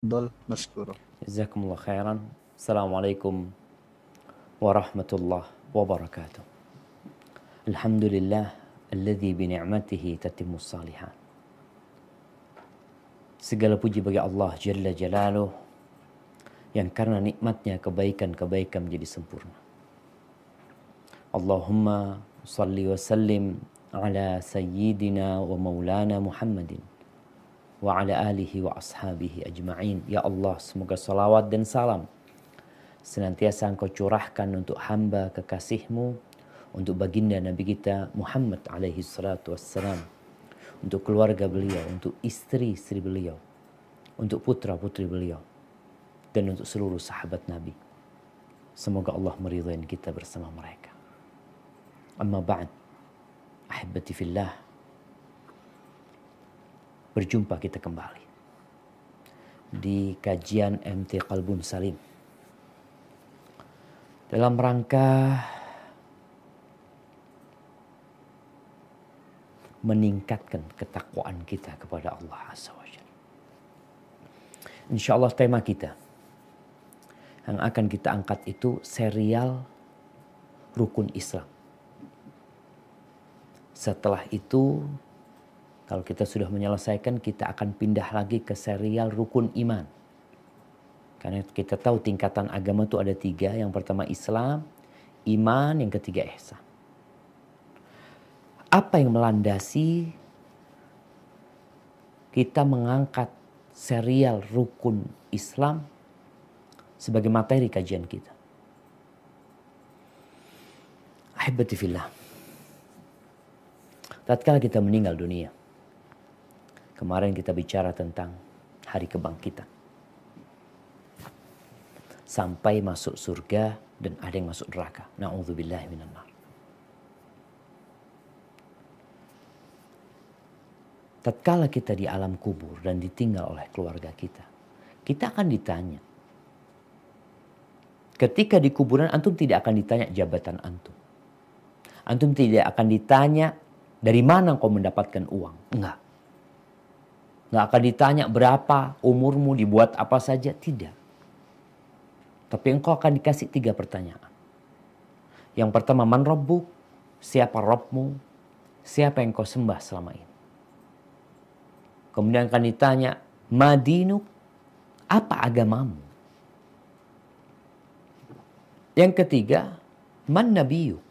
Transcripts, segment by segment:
تفضل مشكورا جزاكم الله خيرا السلام عليكم ورحمة الله وبركاته الحمد لله الذي بنعمته تتم الصالحات Segala puji bagi Allah Jalla Jalaluh yang karena nikmatnya kebaikan-kebaikan menjadi sempurna. Allahumma salli wa sallim ala sayyidina wa maulana Muhammadin wa ala alihi wa ashabihi ajma'in. Ya Allah, semoga salawat dan salam senantiasa engkau curahkan untuk hamba kekasihmu, untuk baginda Nabi kita Muhammad alaihi salatu wassalam, untuk keluarga beliau, untuk istri-istri beliau, untuk putra-putri beliau, dan untuk seluruh sahabat Nabi. Semoga Allah meridhai kita bersama mereka. Amma ba'd, ahibati fillah, berjumpa kita kembali di kajian MT Kalbun Salim. Dalam rangka meningkatkan ketakwaan kita kepada Allah Azza wa Insya Allah tema kita yang akan kita angkat itu serial rukun Islam. Setelah itu kalau kita sudah menyelesaikan, kita akan pindah lagi ke serial rukun iman. Karena kita tahu tingkatan agama itu ada tiga. Yang pertama Islam, iman, yang ketiga ihsan. Apa yang melandasi kita mengangkat serial rukun Islam sebagai materi kajian kita. Ahibati fillah. Tatkala kita meninggal dunia, Kemarin kita bicara tentang hari kebangkitan. Sampai masuk surga dan ada yang masuk neraka. Na'udzubillah minan nar. Tatkala kita di alam kubur dan ditinggal oleh keluarga kita, kita akan ditanya. Ketika di kuburan antum tidak akan ditanya jabatan antum. Antum tidak akan ditanya dari mana kau mendapatkan uang. Enggak. Nggak akan ditanya berapa umurmu, dibuat apa saja. Tidak. Tapi engkau akan dikasih tiga pertanyaan. Yang pertama, man robbuk? Siapa robmu? Siapa yang kau sembah selama ini? Kemudian akan ditanya, madinuk? Apa agamamu? Yang ketiga, man nabiyuk?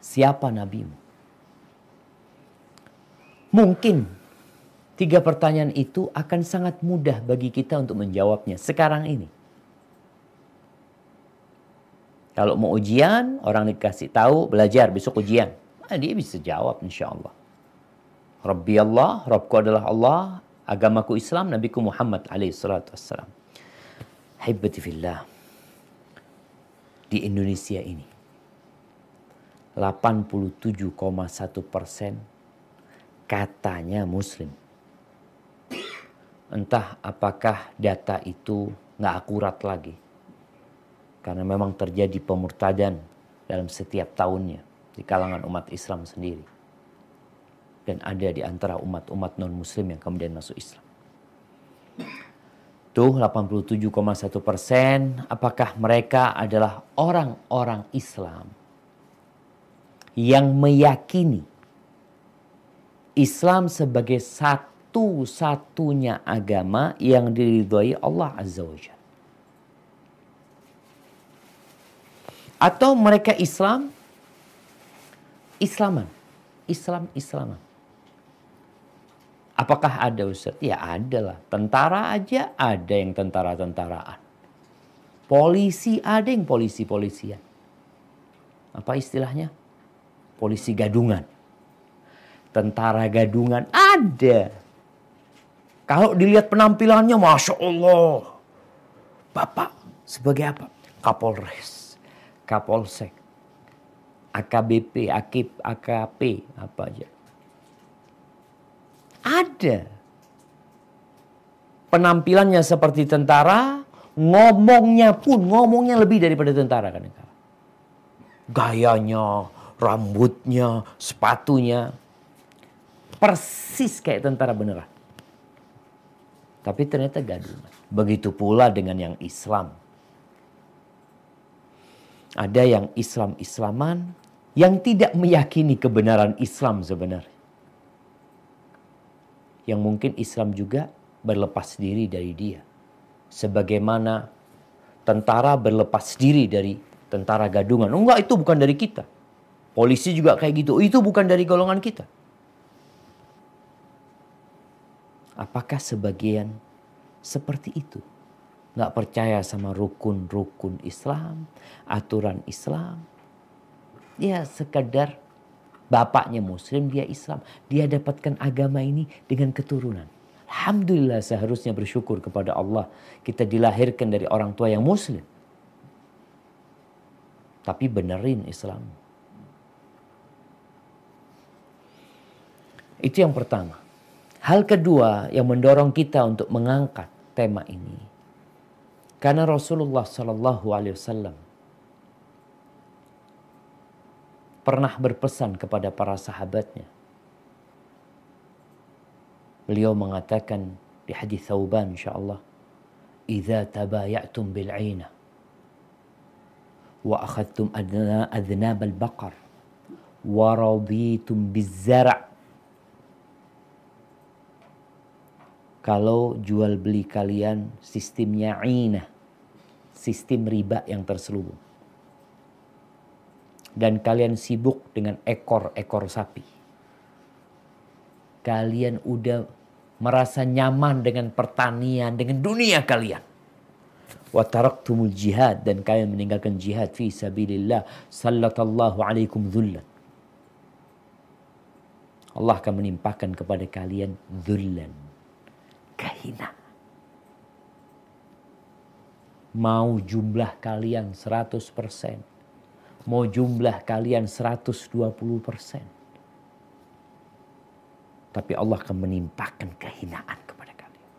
Siapa nabimu? Mungkin Tiga pertanyaan itu akan sangat mudah bagi kita untuk menjawabnya sekarang ini. Kalau mau ujian, orang dikasih tahu, belajar, besok ujian. Nah, dia bisa jawab insya Allah. Rabbi Allah, Rabbku adalah Allah, agamaku Islam, Nabiku Muhammad alaihi salatu wassalam. Hibbati fillah. Di Indonesia ini, 87,1 persen katanya muslim. Entah apakah data itu nggak akurat lagi. Karena memang terjadi pemurtadan dalam setiap tahunnya di kalangan umat Islam sendiri. Dan ada di antara umat-umat non-muslim yang kemudian masuk Islam. Tuh 87,1 persen, apakah mereka adalah orang-orang Islam yang meyakini Islam sebagai satu satu-satunya agama yang diridhoi Allah Azza wa Jalla. Atau mereka Islam, Islaman. Islam, Islaman. Apakah ada Ustaz? Ya ada lah. Tentara aja ada yang tentara-tentaraan. Polisi ada yang polisi-polisian. Apa istilahnya? Polisi gadungan. Tentara gadungan ada. Kalau dilihat penampilannya, Masya Allah. Bapak sebagai apa? Kapolres, Kapolsek, AKBP, AKIP, AKP, apa aja. Ada. Penampilannya seperti tentara, ngomongnya pun, ngomongnya lebih daripada tentara kan. Gayanya, rambutnya, sepatunya, persis kayak tentara beneran. Tapi ternyata gadungan. Begitu pula dengan yang Islam. Ada yang Islam-Islaman yang tidak meyakini kebenaran Islam sebenarnya. Yang mungkin Islam juga berlepas diri dari dia. Sebagaimana tentara berlepas diri dari tentara gadungan. Enggak, itu bukan dari kita. Polisi juga kayak gitu. Itu bukan dari golongan kita. Apakah sebagian seperti itu? Nggak percaya sama rukun-rukun Islam, aturan Islam. Ya sekedar bapaknya muslim, dia Islam. Dia dapatkan agama ini dengan keturunan. Alhamdulillah seharusnya bersyukur kepada Allah. Kita dilahirkan dari orang tua yang muslim. Tapi benerin Islam. Itu yang pertama. Hal kedua yang mendorong kita untuk mengangkat tema ini, karena Rasulullah Shallallahu Alaihi Wasallam pernah berpesan kepada para sahabatnya. Beliau mengatakan di hadis Thauban insyaallah, "Idza tabayatum bil 'aina wa akhadtum adnab al-baqar wa raditum biz-zar' kalau jual beli kalian sistemnya inah, sistem riba yang terselubung. Dan kalian sibuk dengan ekor-ekor sapi. Kalian udah merasa nyaman dengan pertanian, dengan dunia kalian. Wa taraktumul jihad dan kalian meninggalkan jihad fi sabilillah sallallahu alaikum dhullan. Allah akan menimpakan kepada kalian dhullan kehina. Mau jumlah kalian 100%, mau jumlah kalian 120%. Tapi Allah akan menimpakan kehinaan kepada kalian.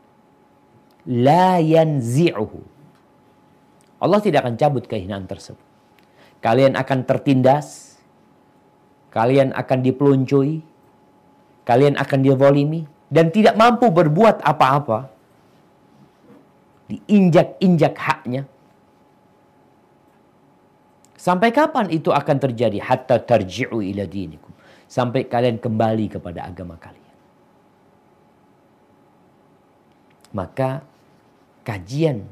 La yanzi'uhu. Allah tidak akan cabut kehinaan tersebut. Kalian akan tertindas, kalian akan dipeluncui, kalian akan divolimi, dan tidak mampu berbuat apa-apa, diinjak-injak haknya. Sampai kapan itu akan terjadi? Hatta tarji'u ila dinikum. Sampai kalian kembali kepada agama kalian. Maka kajian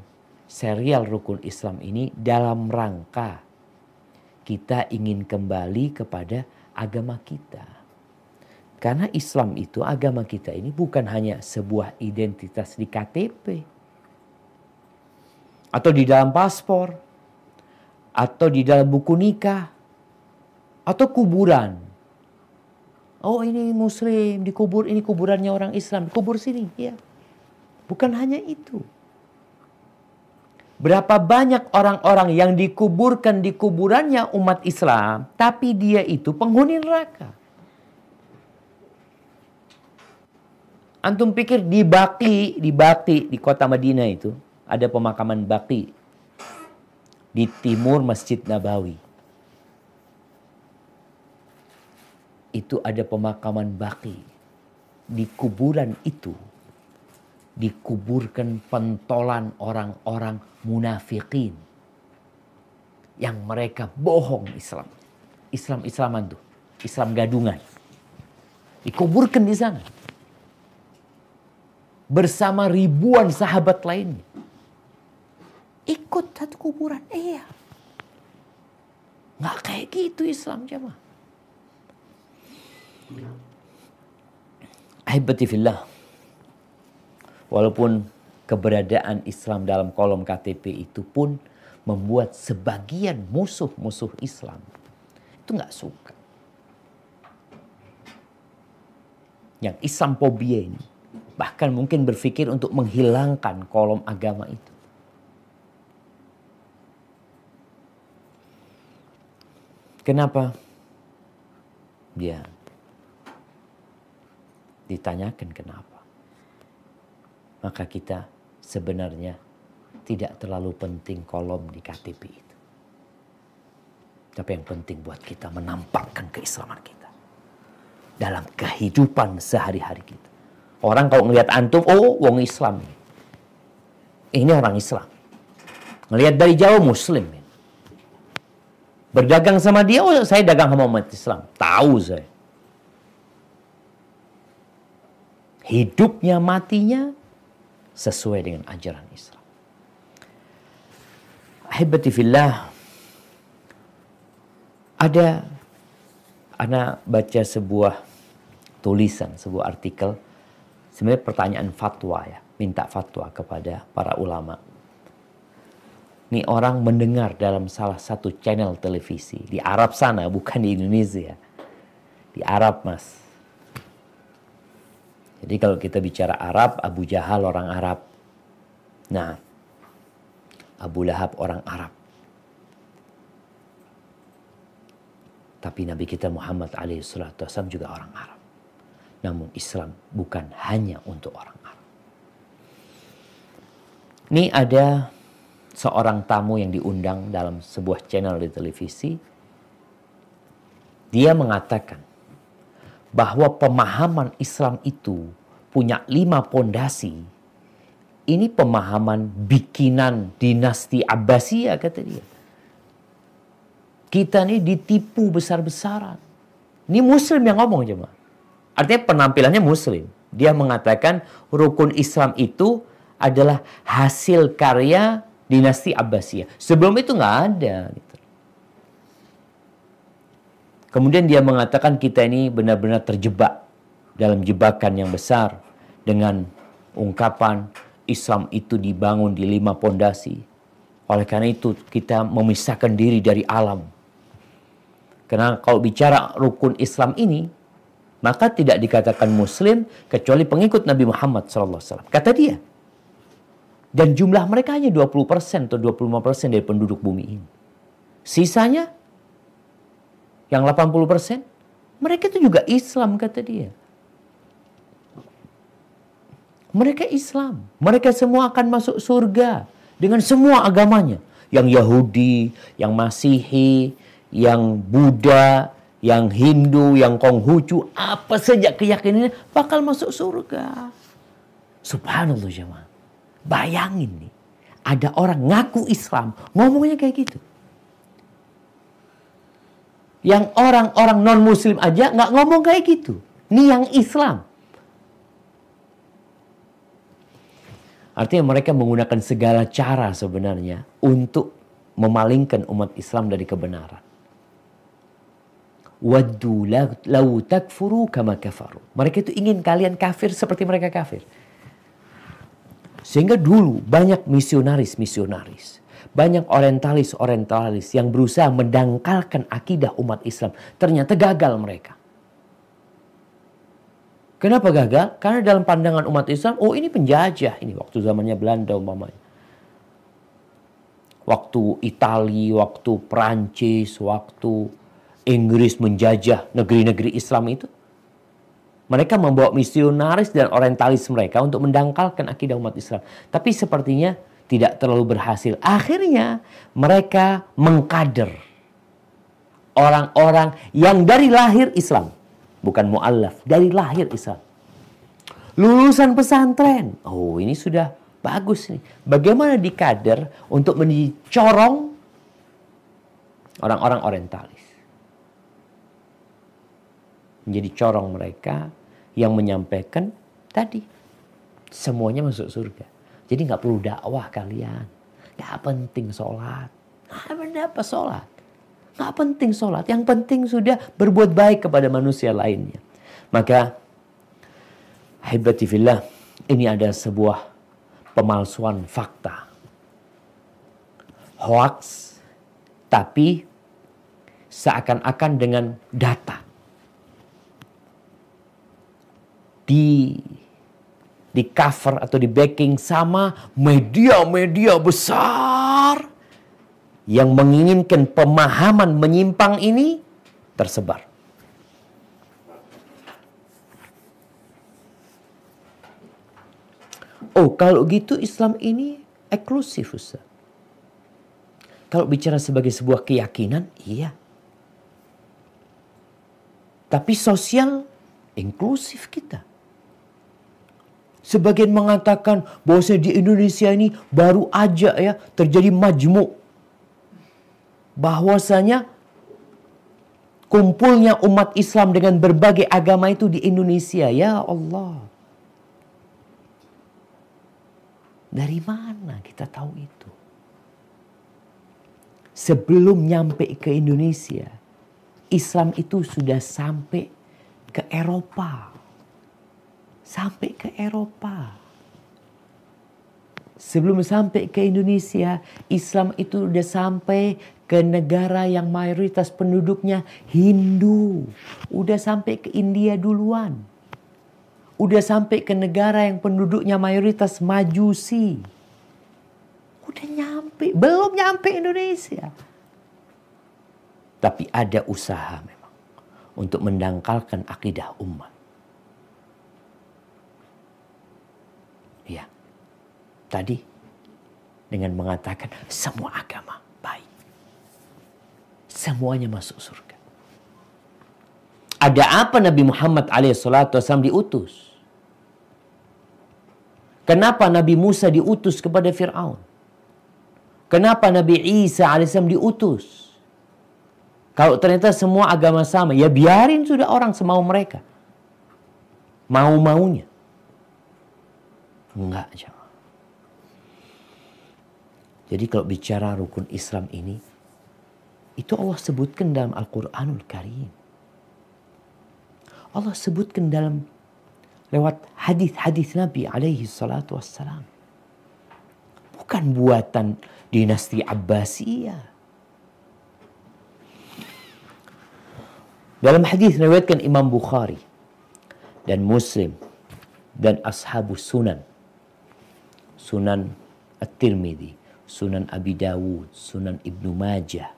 serial rukun Islam ini dalam rangka kita ingin kembali kepada agama kita. Karena Islam itu agama kita ini bukan hanya sebuah identitas di KTP atau di dalam paspor atau di dalam buku nikah atau kuburan. Oh ini muslim dikubur ini kuburannya orang Islam dikubur sini ya. Bukan hanya itu. Berapa banyak orang-orang yang dikuburkan di kuburannya umat Islam tapi dia itu penghuni neraka. Antum pikir di Baki, di Baki, di kota Madinah itu ada pemakaman Baki di timur Masjid Nabawi. Itu ada pemakaman Baki. Di kuburan itu dikuburkan pentolan orang-orang munafikin yang mereka bohong Islam. Islam-Islaman tuh, Islam gadungan. Dikuburkan di sana bersama ribuan sahabat lainnya. Ikut satu kuburan, iya. Nggak kayak gitu Islam jemaah. Ahibatifillah. Walaupun keberadaan Islam dalam kolom KTP itu pun membuat sebagian musuh-musuh Islam itu nggak suka. Yang Islam ini Bahkan mungkin berpikir untuk menghilangkan kolom agama itu. Kenapa? Dia ditanyakan kenapa. Maka kita sebenarnya tidak terlalu penting kolom di KTP itu. Tapi yang penting buat kita menampakkan keislaman kita. Dalam kehidupan sehari-hari kita. Orang kalau ngelihat antum, oh wong Islam. ini orang Islam. Ngelihat dari jauh Muslim. Berdagang sama dia, oh saya dagang sama umat Islam. Tahu saya. Hidupnya matinya sesuai dengan ajaran Islam. Ahibati fillah, ada anak baca sebuah tulisan, sebuah artikel, sebenarnya pertanyaan fatwa ya, minta fatwa kepada para ulama. Ini orang mendengar dalam salah satu channel televisi di Arab sana, bukan di Indonesia. Di Arab, Mas. Jadi kalau kita bicara Arab, Abu Jahal orang Arab. Nah, Abu Lahab orang Arab. Tapi Nabi kita Muhammad alaihissalam juga orang Arab. Namun Islam bukan hanya untuk orang Arab. Ini ada seorang tamu yang diundang dalam sebuah channel di televisi. Dia mengatakan bahwa pemahaman Islam itu punya lima pondasi. Ini pemahaman bikinan dinasti Abbasiyah kata dia. Kita ini ditipu besar-besaran. Ini muslim yang ngomong cuma. Artinya penampilannya muslim. Dia mengatakan rukun Islam itu adalah hasil karya dinasti Abbasiyah. Sebelum itu nggak ada. Gitu. Kemudian dia mengatakan kita ini benar-benar terjebak dalam jebakan yang besar dengan ungkapan Islam itu dibangun di lima pondasi. Oleh karena itu kita memisahkan diri dari alam. Karena kalau bicara rukun Islam ini, maka tidak dikatakan muslim kecuali pengikut Nabi Muhammad SAW. Kata dia. Dan jumlah mereka hanya 20% atau 25% dari penduduk bumi ini. Sisanya, yang 80%, mereka itu juga Islam kata dia. Mereka Islam. Mereka semua akan masuk surga dengan semua agamanya. Yang Yahudi, yang Masihi, yang Buddha, yang Hindu, yang Konghucu, apa saja keyakinannya bakal masuk surga. Subhanallah jemaah. Bayangin nih, ada orang ngaku Islam, ngomongnya kayak gitu. Yang orang-orang non-muslim aja nggak ngomong kayak gitu. Ini yang Islam. Artinya mereka menggunakan segala cara sebenarnya untuk memalingkan umat Islam dari kebenaran. Waddu lau takfuru kama kafaru. Mereka itu ingin kalian kafir seperti mereka kafir. Sehingga dulu banyak misionaris-misionaris. Banyak orientalis-orientalis yang berusaha mendangkalkan akidah umat Islam. Ternyata gagal mereka. Kenapa gagal? Karena dalam pandangan umat Islam, oh ini penjajah. Ini waktu zamannya Belanda umpamanya. Waktu Itali, waktu Prancis, waktu Inggris menjajah negeri-negeri Islam itu. Mereka membawa misionaris dan orientalis mereka untuk mendangkalkan akidah umat Islam. Tapi sepertinya tidak terlalu berhasil. Akhirnya mereka mengkader orang-orang yang dari lahir Islam. Bukan mu'allaf, dari lahir Islam. Lulusan pesantren. Oh ini sudah bagus nih. Bagaimana dikader untuk menjadi corong orang-orang orientalis menjadi corong mereka yang menyampaikan tadi semuanya masuk surga. Jadi nggak perlu dakwah kalian. Nggak penting sholat. Nggak apa sholat. Nggak penting sholat. Yang penting sudah berbuat baik kepada manusia lainnya. Maka fillah ini ada sebuah pemalsuan fakta. Hoax tapi seakan-akan dengan data di di cover atau di backing sama media-media besar yang menginginkan pemahaman menyimpang ini tersebar. Oh, kalau gitu Islam ini eksklusif, Ustaz. Kalau bicara sebagai sebuah keyakinan, iya. Tapi sosial inklusif kita. Sebagian mengatakan bahwa di Indonesia ini baru aja ya terjadi majmuk. Bahwasanya kumpulnya umat Islam dengan berbagai agama itu di Indonesia. Ya Allah. Dari mana kita tahu itu? Sebelum nyampe ke Indonesia, Islam itu sudah sampai ke Eropa sampai ke Eropa. Sebelum sampai ke Indonesia, Islam itu udah sampai ke negara yang mayoritas penduduknya Hindu. Udah sampai ke India duluan. Udah sampai ke negara yang penduduknya mayoritas Majusi. Udah nyampe, belum nyampe Indonesia. Tapi ada usaha memang untuk mendangkalkan akidah umat. Tadi dengan mengatakan semua agama baik. Semuanya masuk surga. Ada apa Nabi Muhammad SAW diutus? Kenapa Nabi Musa diutus kepada Fir'aun? Kenapa Nabi Isa AS diutus? Kalau ternyata semua agama sama, ya biarin sudah orang semau mereka. Mau-maunya. Enggak, jangan. Jadi kalau bicara rukun Islam ini, itu Allah sebutkan dalam Al-Quranul Karim. Allah sebutkan dalam lewat hadis-hadis Nabi alaihi salatu wassalam. Bukan buatan dinasti Abbasiyah. Dalam hadis riwayatkan Imam Bukhari dan Muslim dan ashabus sunan. Sunan At-Tirmidzi Sunan Abi Dawud, Sunan Ibnu Majah,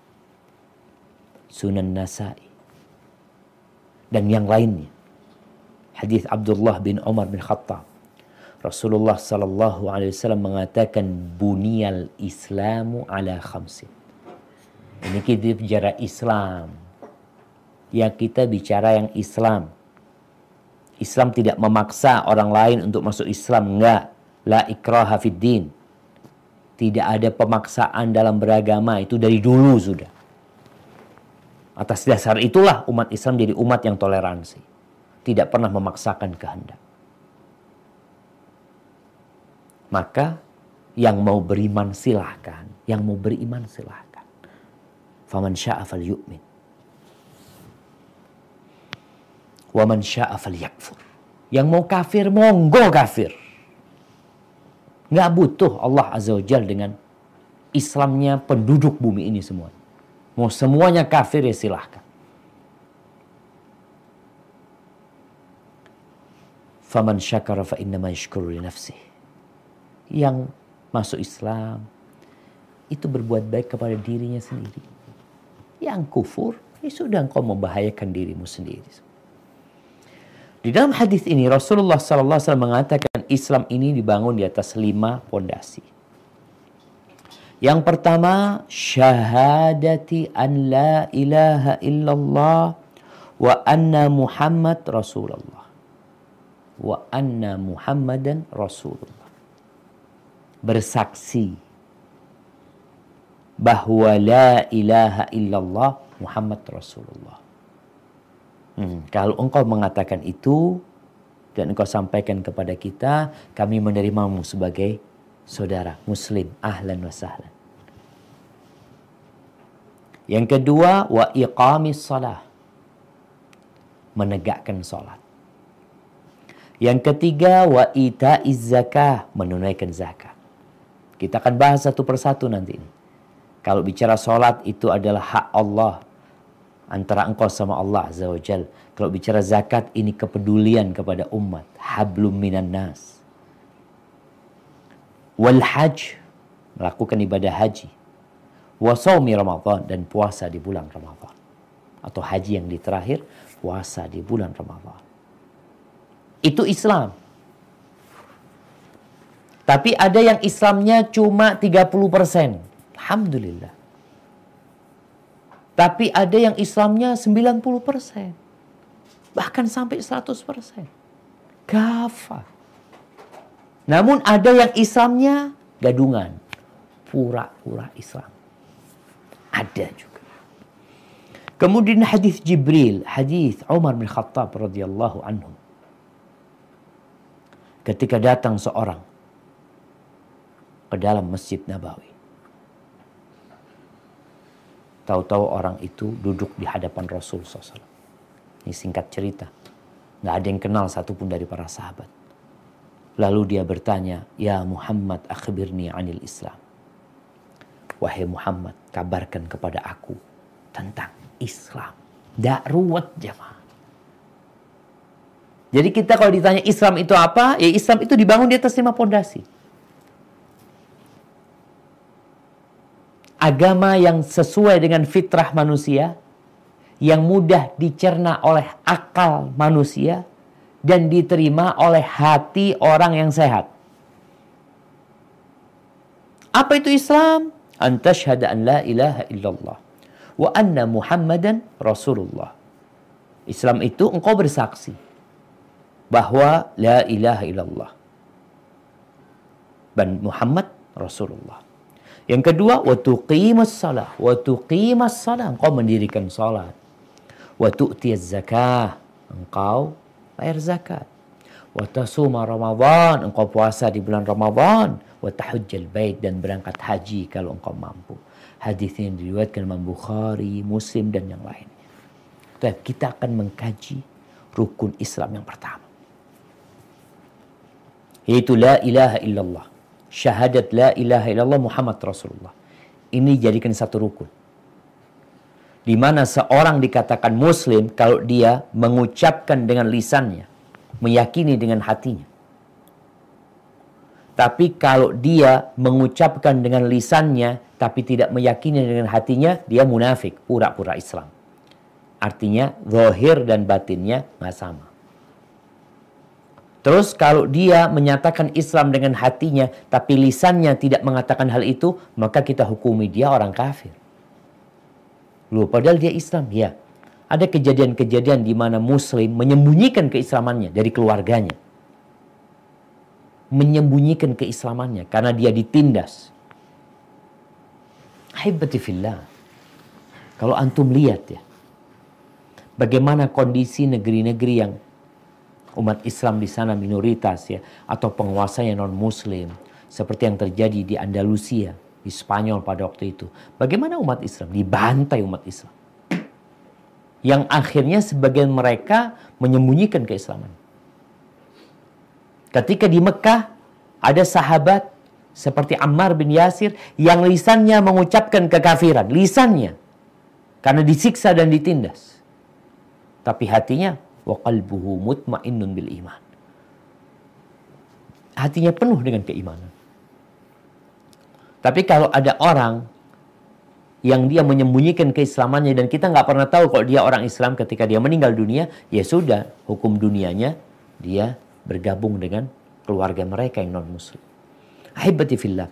Sunan Nasai, dan yang lainnya. Hadis Abdullah bin Umar bin Khattab. Rasulullah sallallahu alaihi wasallam mengatakan buniyal Islamu ala khamsin. Ini kita bicara Islam. Ya kita bicara yang Islam. Islam tidak memaksa orang lain untuk masuk Islam, enggak. La ikraha fid din tidak ada pemaksaan dalam beragama itu dari dulu sudah. Atas dasar itulah umat Islam jadi umat yang toleransi. Tidak pernah memaksakan kehendak. Maka yang mau beriman silahkan. Yang mau beriman silahkan. Faman sya'afal yu'min. Waman sya'afal yakfur. Yang mau kafir, monggo kafir. Nggak butuh Allah Azza wa Jal dengan Islamnya penduduk bumi ini semua. Mau semuanya kafir ya silahkan. Faman syakara fa innama yashkuru li nafsih. Yang masuk Islam itu berbuat baik kepada dirinya sendiri. Yang kufur, ya sudah engkau membahayakan dirimu sendiri. Di dalam hadis ini Rasulullah SAW mengatakan Islam ini dibangun di atas lima pondasi. Yang pertama, syahadati an la ilaha illallah wa anna Muhammad Rasulullah. Wa anna Muhammadan Rasulullah. Bersaksi bahwa la ilaha illallah Muhammad Rasulullah. Hmm, kalau engkau mengatakan itu dan engkau sampaikan kepada kita, kami menerimamu sebagai saudara muslim ahlan wa sahlan. Yang kedua, wa iqamis salah. Menegakkan salat. Yang ketiga, wa ita'iz zakah. Menunaikan zakat. Kita akan bahas satu persatu nanti ini. Kalau bicara salat itu adalah hak Allah antara engkau sama Allah Azza wa Jal. Kalau bicara zakat ini kepedulian kepada umat. Hablum minan nas. Wal hajj. Melakukan ibadah haji. Wasawmi Ramadan. Dan puasa di bulan Ramadan. Atau haji yang di terakhir. Puasa di bulan Ramadan. Itu Islam. Tapi ada yang Islamnya cuma 30%. Alhamdulillah. Tapi ada yang Islamnya 90%. Bahkan sampai 100%. Gafa. Namun ada yang Islamnya gadungan. Pura-pura Islam. Ada juga. Kemudian hadis Jibril, hadis Umar bin Khattab radhiyallahu anhu. Ketika datang seorang ke dalam Masjid Nabawi. Tahu-tahu orang itu duduk di hadapan Rasul SAW. Ini singkat cerita. Nggak ada yang kenal satupun dari para sahabat. Lalu dia bertanya, Ya Muhammad akhbirni anil Islam. Wahai Muhammad, kabarkan kepada aku tentang Islam. Tidak ruwet jemaah. Jadi kita kalau ditanya Islam itu apa, ya Islam itu dibangun di atas lima pondasi. Agama yang sesuai dengan fitrah manusia, yang mudah dicerna oleh akal manusia, dan diterima oleh hati orang yang sehat. Apa itu Islam? Antashhada an la ilaha illallah wa anna Muhammadan Rasulullah. Islam itu engkau bersaksi bahwa la ilaha illallah dan Muhammad Rasulullah. Yang kedua, wa tuqimas salah. Wa tuqimas salah. Engkau mendirikan salat. Wa tu'tiyaz zakah. Engkau bayar zakat. Wa tasuma Ramadan. Engkau puasa di bulan Ramadan. Wa tahujjal bait dan berangkat haji kalau engkau mampu. Hadis ini diriwayatkan Imam Bukhari, Muslim dan yang lainnya. Kita akan mengkaji rukun Islam yang pertama. Yaitu la ilaha illallah syahadat la ilaha illallah Muhammad Rasulullah. Ini jadikan satu rukun. Di mana seorang dikatakan muslim kalau dia mengucapkan dengan lisannya, meyakini dengan hatinya. Tapi kalau dia mengucapkan dengan lisannya tapi tidak meyakini dengan hatinya, dia munafik, pura-pura Islam. Artinya zahir dan batinnya nggak sama. Terus kalau dia menyatakan Islam dengan hatinya tapi lisannya tidak mengatakan hal itu, maka kita hukumi dia orang kafir. Loh, padahal dia Islam, ya. Ada kejadian-kejadian di mana muslim menyembunyikan keislamannya dari keluarganya. Menyembunyikan keislamannya karena dia ditindas. Haibatifillah. Kalau antum lihat ya, bagaimana kondisi negeri-negeri yang umat Islam di sana minoritas ya atau penguasanya non muslim seperti yang terjadi di Andalusia di Spanyol pada waktu itu. Bagaimana umat Islam? Dibantai umat Islam. Yang akhirnya sebagian mereka menyembunyikan keislaman. Ketika di Mekah ada sahabat seperti Ammar bin Yasir yang lisannya mengucapkan kekafiran lisannya. Karena disiksa dan ditindas. Tapi hatinya wa qalbuhu mutmainnun bil iman. Hatinya penuh dengan keimanan. Tapi kalau ada orang yang dia menyembunyikan keislamannya dan kita nggak pernah tahu kalau dia orang Islam ketika dia meninggal dunia, ya sudah hukum dunianya dia bergabung dengan keluarga mereka yang non muslim. Ahibati fillah.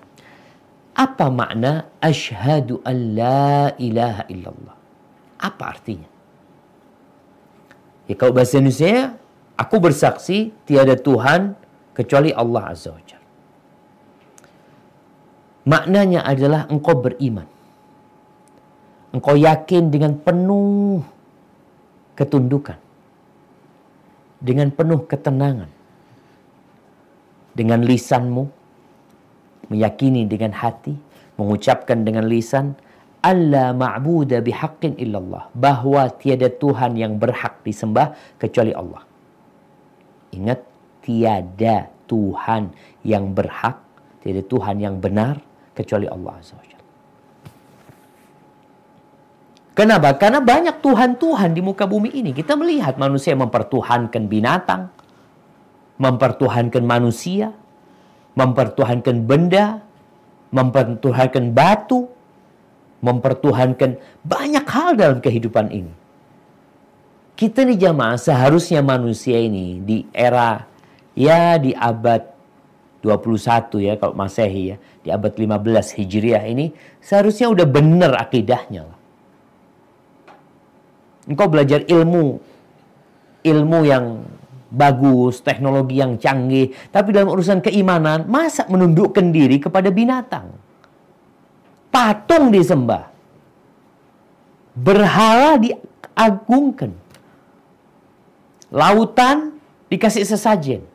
Apa makna asyhadu an la ilaha illallah? Apa artinya? Ya, kalau bahasa Indonesia, aku bersaksi tiada Tuhan kecuali Allah Azza wa. Maknanya adalah engkau beriman. Engkau yakin dengan penuh ketundukan. Dengan penuh ketenangan. Dengan lisanmu, meyakini dengan hati, mengucapkan dengan lisan, alla ma'buda bihaqqin illallah bahwa tiada Tuhan yang berhak disembah kecuali Allah. Ingat tiada Tuhan yang berhak, tiada Tuhan yang benar kecuali Allah Azza Kenapa? Karena banyak Tuhan-Tuhan di muka bumi ini. Kita melihat manusia mempertuhankan binatang, mempertuhankan manusia, mempertuhankan benda, mempertuhankan batu, mempertuhankan banyak hal dalam kehidupan ini. Kita nih jamaah seharusnya manusia ini di era ya di abad 21 ya kalau Masehi ya, di abad 15 Hijriah ini seharusnya udah benar akidahnya lah. Engkau belajar ilmu ilmu yang bagus, teknologi yang canggih, tapi dalam urusan keimanan, masa menundukkan diri kepada binatang? Patung disembah. Berhala diagungkan. Lautan dikasih sesajen.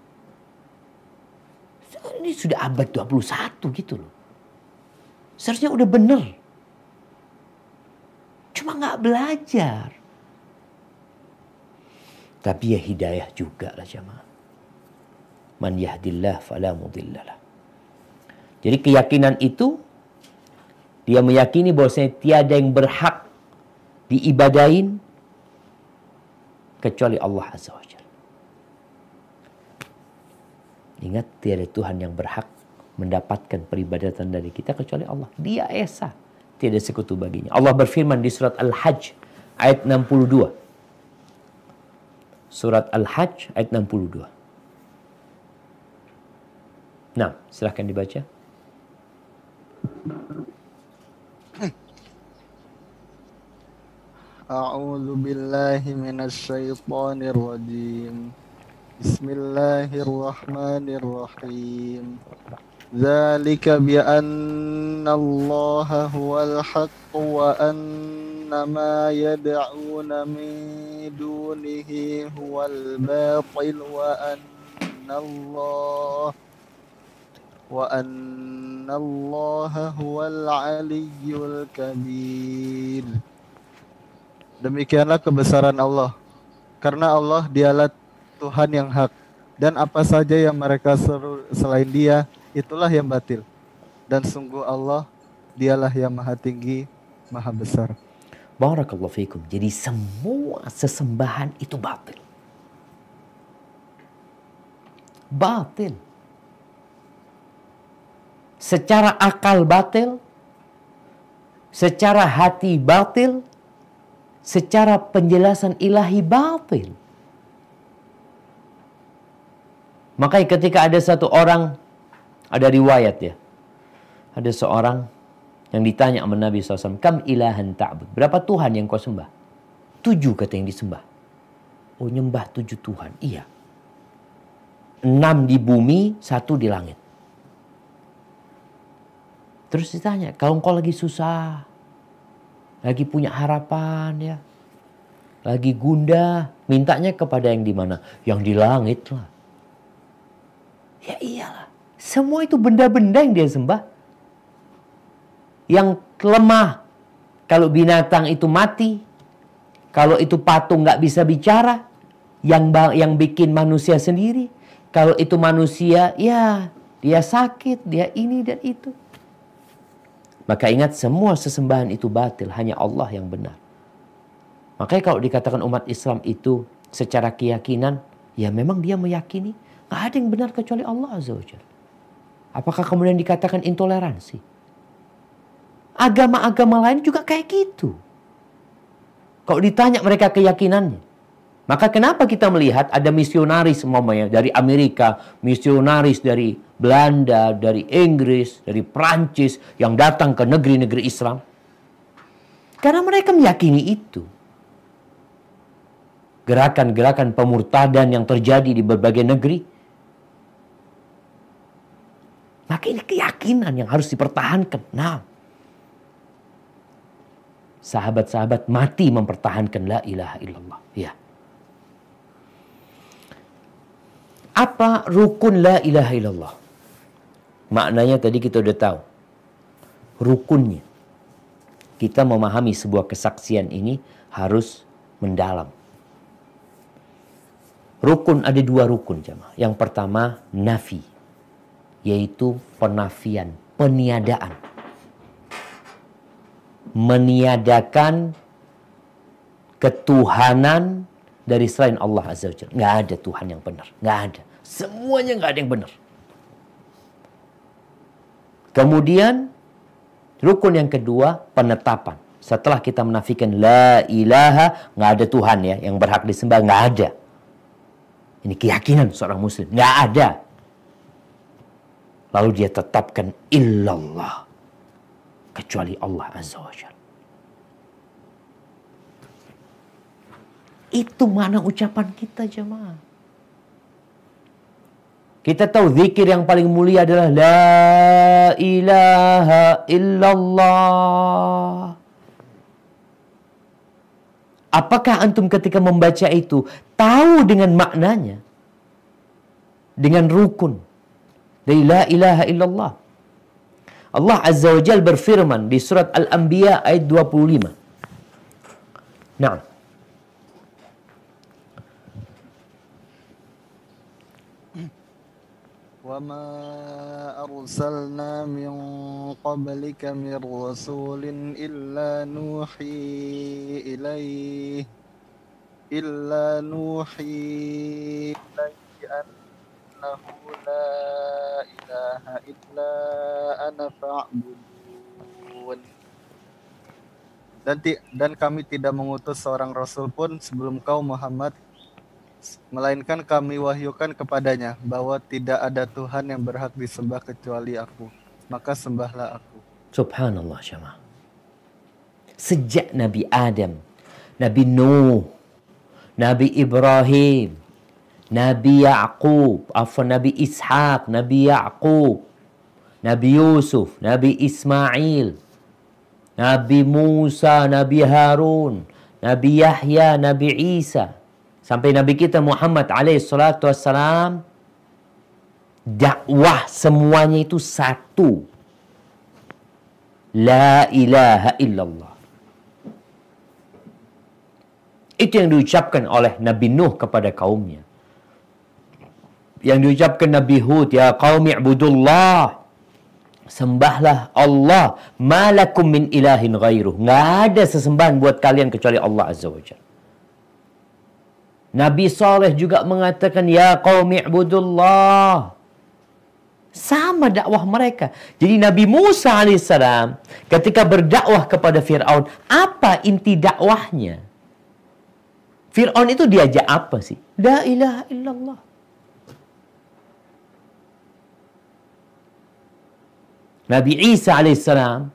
Ini sudah abad 21 gitu loh. Seharusnya udah bener. Cuma nggak belajar. Tapi ya hidayah juga lah jamaah. Man yahdillah fala mudillalah. Jadi keyakinan itu dia meyakini bahwasanya tiada yang berhak diibadain kecuali Allah Azza wa Jalla. Ingat tiada Tuhan yang berhak mendapatkan peribadatan dari kita kecuali Allah. Dia esa. Tiada sekutu baginya. Allah berfirman di surat Al-Hajj ayat 62 surat Al-Hajj ayat 62. Nah, silahkan dibaca. أعوذ بالله من الشيطان الرجيم. بسم الله الرحمن الرحيم. ذلك بأن الله هو الحق وأن ما يدعون من دونه هو الباطل وأن الله وأن الله هو العلي الكبير. Demikianlah kebesaran Allah Karena Allah dialah Tuhan yang hak Dan apa saja yang mereka seru selain dia Itulah yang batil Dan sungguh Allah Dialah yang maha tinggi Maha besar Barakallahu fikum. Jadi semua sesembahan itu batil. Batil. Secara akal batil, secara hati batil, secara penjelasan ilahi batil. Makanya ketika ada satu orang, ada riwayat ya, ada seorang yang ditanya sama Nabi SAW, Kam ilahan ta'bud. Berapa Tuhan yang kau sembah? Tujuh kata yang disembah. Oh nyembah tujuh Tuhan. Iya. Enam di bumi, satu di langit. Terus ditanya, kalau engkau lagi susah, lagi punya harapan ya, lagi gundah, mintanya kepada yang di mana? Yang di langit lah. Ya iyalah, semua itu benda-benda yang dia sembah yang lemah. Kalau binatang itu mati, kalau itu patung nggak bisa bicara, yang yang bikin manusia sendiri. Kalau itu manusia, ya dia sakit, dia ini dan itu. Maka ingat semua sesembahan itu batil, hanya Allah yang benar. Makanya kalau dikatakan umat Islam itu secara keyakinan, ya memang dia meyakini nggak ada yang benar kecuali Allah Azza wa Apakah kemudian dikatakan intoleransi? Agama-agama lain juga kayak gitu. Kalau ditanya mereka keyakinannya. Maka kenapa kita melihat ada misionaris semuanya dari Amerika, misionaris dari Belanda, dari Inggris, dari Prancis yang datang ke negeri-negeri Islam? Karena mereka meyakini itu. Gerakan-gerakan pemurtadan yang terjadi di berbagai negeri. Maka ini keyakinan yang harus dipertahankan. Nah, sahabat-sahabat mati mempertahankan la ilaha illallah. Ya. Apa rukun la ilaha illallah? Maknanya tadi kita udah tahu. Rukunnya. Kita memahami sebuah kesaksian ini harus mendalam. Rukun ada dua rukun jemaah. Yang pertama nafi. Yaitu penafian, peniadaan meniadakan ketuhanan dari selain Allah Azza wa Jalla. Nggak ada Tuhan yang benar. Nggak ada. Semuanya nggak ada yang benar. Kemudian rukun yang kedua penetapan. Setelah kita menafikan la ilaha, nggak ada Tuhan ya yang berhak disembah, nggak ada. Ini keyakinan seorang muslim, nggak ada. Lalu dia tetapkan illallah kecuali Allah Azza wa Jalla. Itu mana ucapan kita jemaah. Kita tahu zikir yang paling mulia adalah La ilaha illallah. Apakah antum ketika membaca itu tahu dengan maknanya? Dengan rukun. Dari la ilaha illallah. Allah Azza wa Jal berfirman di surat Al-Anbiya ayat 25. Nah. وما أرسلنا من قبلك من رسول إلا نوحي إليه إلا نوحي إليه أنه لا إله إلا أنا فاعبدون dan, dan kami tidak mengutus seorang rasul pun sebelum kau Muhammad melainkan kami wahyukan kepadanya bahwa tidak ada Tuhan yang berhak disembah kecuali aku. Maka sembahlah aku. Subhanallah syama. Sejak Nabi Adam, Nabi Nuh, Nabi Ibrahim, Nabi Yaqub, apa Nabi Ishaq, Nabi Yaqub, Nabi Yusuf, Nabi Ismail, Nabi Musa, Nabi Harun, Nabi Yahya, Nabi Isa, sampai Nabi kita Muhammad alaihi salatu wassalam dakwah semuanya itu satu. La ilaha illallah. Itu yang diucapkan oleh Nabi Nuh kepada kaumnya. Yang diucapkan Nabi Hud ya qaumi ibudullah sembahlah Allah. Malakum min ilahin ghairuh. Nggak ada sesembahan buat kalian kecuali Allah azza wajalla Nabi Saleh juga mengatakan ya qaumi ibudullah. Sama dakwah mereka. Jadi Nabi Musa alaihissalam ketika berdakwah kepada Fir'aun, apa inti dakwahnya? Fir'aun itu diajak apa sih? La ilaha illallah. Nabi Isa alaihissalam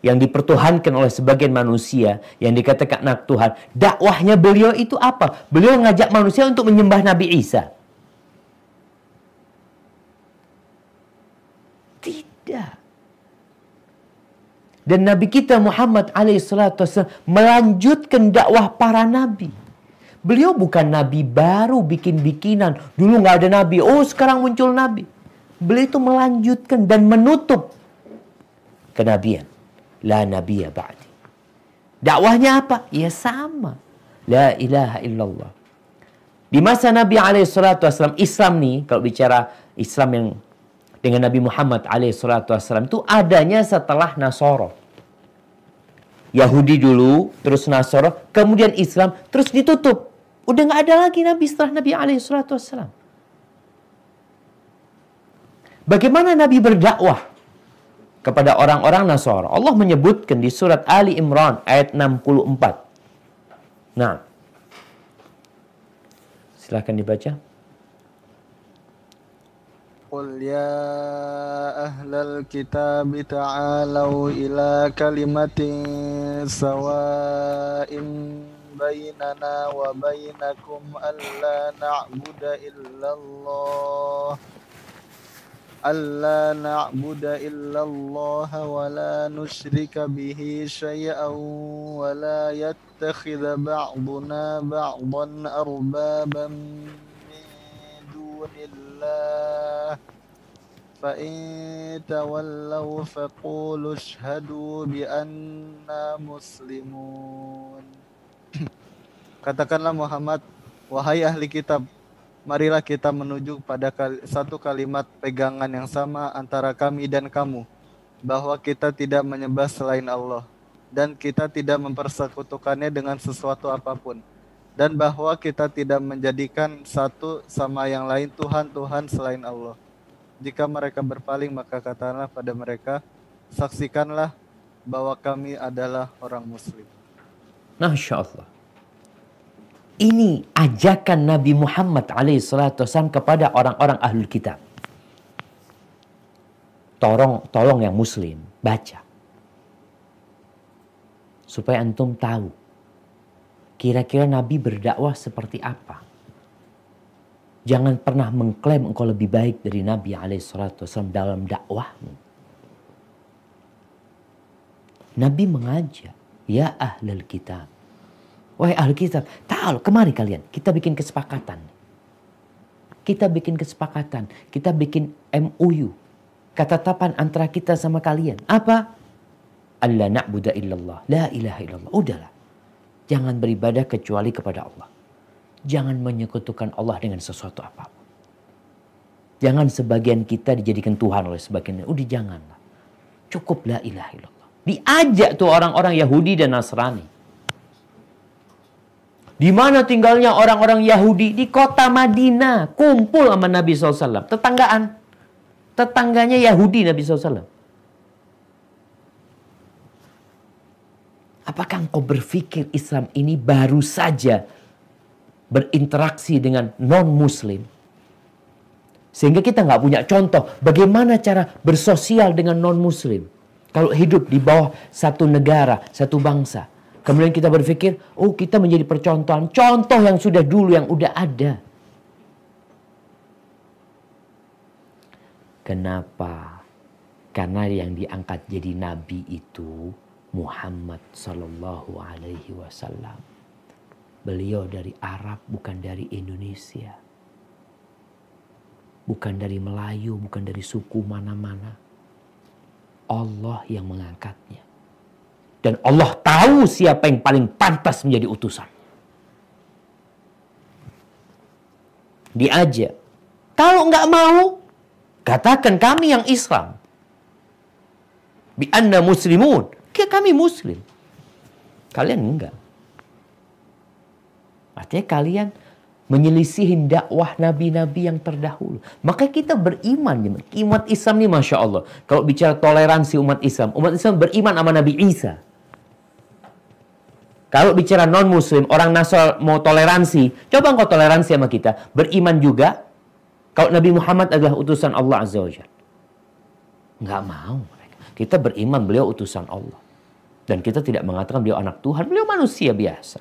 yang dipertuhankan oleh sebagian manusia yang dikatakan anak Tuhan. Dakwahnya beliau itu apa? Beliau ngajak manusia untuk menyembah Nabi Isa. Tidak. Dan Nabi kita Muhammad alaihissalatu melanjutkan dakwah para nabi. Beliau bukan nabi baru bikin bikinan. Dulu nggak ada nabi. Oh sekarang muncul nabi. Beliau itu melanjutkan dan menutup kenabian. La nabiya ba'di. Dakwahnya apa? Ya sama. La ilaha illallah. Di masa Nabi SAW, Islam nih, kalau bicara Islam yang dengan Nabi Muhammad SAW, itu adanya setelah Nasoro. Yahudi dulu, terus Nasoro, kemudian Islam, terus ditutup. Udah nggak ada lagi Nabi setelah Nabi SAW. Bagaimana Nabi berdakwah? kepada orang-orang Nasara. Allah menyebutkan di surat Ali Imran ayat 64. Nah. Silahkan dibaca. قل يا أهل الكتاب تعالوا إلى كلمة سواء بيننا وبينكم ألا نعبد إلا الله ألا نعبد إلا الله ولا نشرك به شيئا ولا يتخذ بعضنا بعضا أربابا من دون الله. فإن تولوا فقولوا اشهدوا بأننا مسلمون. Katakanlah Muhammad, wahai ahli kitab, marilah kita menuju pada satu kalimat pegangan yang sama antara kami dan kamu, bahwa kita tidak menyembah selain Allah, dan kita tidak mempersekutukannya dengan sesuatu apa pun, dan bahwa kita tidak menjadikan satu sama yang lain Tuhan-Tuhan selain Allah. Jika mereka berpaling, maka katakanlah pada mereka, saksikanlah bahwa kami adalah orang Muslim. Allah. Ini ajakan Nabi Muhammad SAW kepada orang-orang ahlul kitab. Tolong, tolong yang muslim, baca. Supaya antum tahu. Kira-kira Nabi berdakwah seperti apa. Jangan pernah mengklaim engkau lebih baik dari Nabi SAW dalam dakwahmu. Nabi mengajak, ya ahlul kitab. Wahai ahli kitab, tahu kemari kalian, kita bikin kesepakatan. Kita bikin kesepakatan, kita bikin MOU. Ketetapan antara kita sama kalian. Apa? Allah na'budu illallah. La ilaha illallah. Udahlah. Jangan beribadah kecuali kepada Allah. Jangan menyekutukan Allah dengan sesuatu apa pun. Jangan sebagian kita dijadikan Tuhan oleh sebagian. Udah janganlah. Cukup la ilaha illallah. Diajak tuh orang-orang Yahudi dan Nasrani. Di mana tinggalnya orang-orang Yahudi? Di kota Madinah. Kumpul sama Nabi SAW. Tetanggaan. Tetangganya Yahudi Nabi SAW. Apakah engkau berpikir Islam ini baru saja berinteraksi dengan non-muslim? Sehingga kita nggak punya contoh bagaimana cara bersosial dengan non-muslim. Kalau hidup di bawah satu negara, satu bangsa. Kemudian kita berpikir, oh kita menjadi percontohan. Contoh yang sudah dulu, yang udah ada. Kenapa? Karena yang diangkat jadi nabi itu Muhammad Sallallahu Alaihi Wasallam. Beliau dari Arab, bukan dari Indonesia. Bukan dari Melayu, bukan dari suku mana-mana Allah yang mengangkatnya. Dan Allah tahu siapa yang paling pantas menjadi utusan. Diajak. Kalau nggak mau, katakan kami yang Islam. Bi anda muslimun. Kami muslim. Kalian enggak. Artinya kalian menyelisihin dakwah nabi-nabi yang terdahulu. Maka kita beriman. Umat Islam ini Masya Allah. Kalau bicara toleransi umat Islam. Umat Islam beriman sama Nabi Isa. Kalau bicara non-muslim, orang Nasr mau toleransi. Coba engkau toleransi sama kita. Beriman juga. Kalau Nabi Muhammad adalah utusan Allah Azza wa. Nggak mau mereka. Kita beriman beliau utusan Allah. Dan kita tidak mengatakan beliau anak Tuhan. Beliau manusia biasa.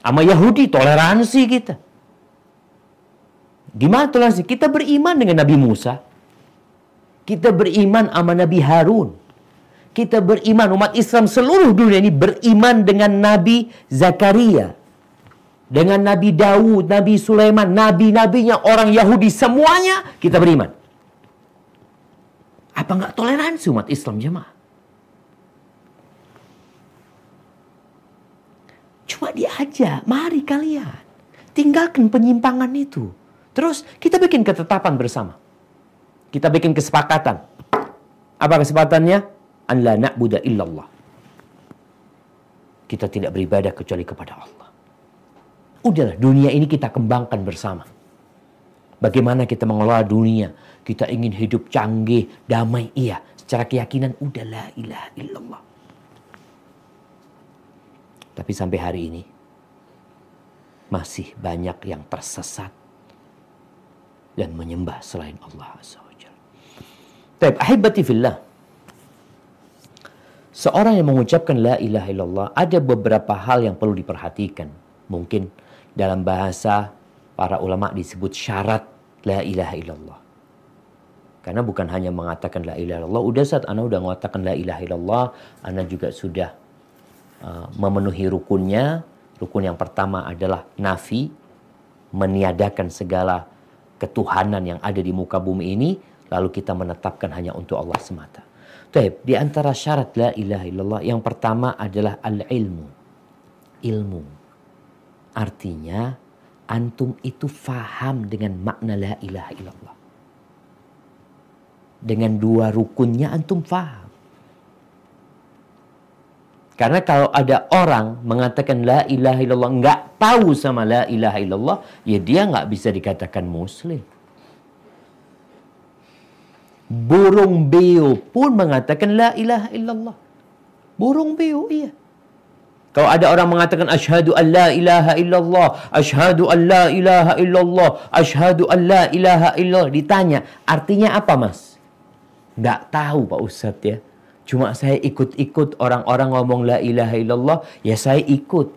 Sama Yahudi toleransi kita. Gimana toleransi? Kita beriman dengan Nabi Musa. Kita beriman sama Nabi Harun. Kita beriman umat Islam seluruh dunia ini beriman dengan Nabi Zakaria. Dengan Nabi Daud, Nabi Sulaiman, Nabi-Nabinya orang Yahudi semuanya kita beriman. Apa nggak toleransi umat Islam jemaah? Cuma diajak, mari kalian. Tinggalkan penyimpangan itu. Terus kita bikin ketetapan bersama. Kita bikin kesepakatan. Apa kesepakatannya? An la na'budu illallah. Kita tidak beribadah kecuali kepada Allah. Udahlah, dunia ini kita kembangkan bersama. Bagaimana kita mengelola dunia? Kita ingin hidup canggih, damai, iya. Secara keyakinan, udah la ilaha illallah. Tapi sampai hari ini masih banyak yang tersesat dan menyembah selain Allah Azza wa fillah. Seorang yang mengucapkan la ilaha illallah ada beberapa hal yang perlu diperhatikan. Mungkin dalam bahasa para ulama disebut syarat la ilaha illallah. Karena bukan hanya mengatakan la ilaha illallah, udah saat Anda udah mengatakan la ilaha illallah, Anda juga sudah Uh, memenuhi rukunnya. Rukun yang pertama adalah nafi, meniadakan segala ketuhanan yang ada di muka bumi ini, lalu kita menetapkan hanya untuk Allah semata. Taib, di antara syarat la ilaha illallah yang pertama adalah al-ilmu. Ilmu. Artinya antum itu faham dengan makna la ilaha illallah. Dengan dua rukunnya antum faham. Karena kalau ada orang mengatakan la ilaha illallah nggak tahu sama la ilaha illallah, ya dia nggak bisa dikatakan muslim. Burung beo pun mengatakan la ilaha illallah. Burung beo iya. Kalau ada orang mengatakan asyhadu an la ilaha illallah, asyhadu an la ilaha illallah, asyhadu an la ilaha illallah, ditanya, artinya apa, Mas? Nggak tahu Pak Ustadz ya. Cuma saya ikut-ikut orang-orang ngomong la ilaha illallah, ya saya ikut.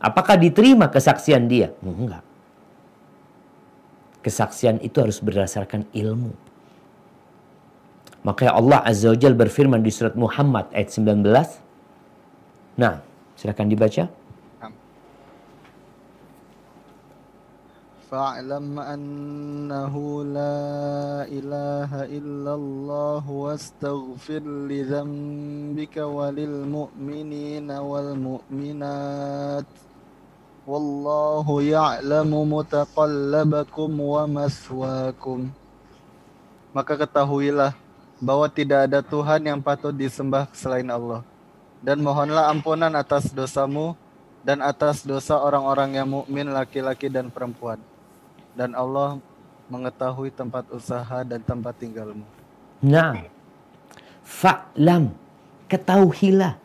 Apakah diterima kesaksian dia? Enggak. Kesaksian itu harus berdasarkan ilmu. Makanya Allah Azza wa Jal berfirman di surat Muhammad ayat 19. Nah, silakan dibaca. فاعلم أنه لا إله إلا الله واستغفر لذنبك وللمؤمنين والمؤمنات والله يعلم متقلبكم ومثواكم Maka ketahuilah bahwa tidak ada Tuhan yang patut disembah selain Allah. Dan mohonlah ampunan atas dosamu dan atas dosa orang-orang yang mukmin laki-laki dan perempuan dan Allah mengetahui tempat usaha dan tempat tinggalmu. Nah, fa'lam, ketahuilah.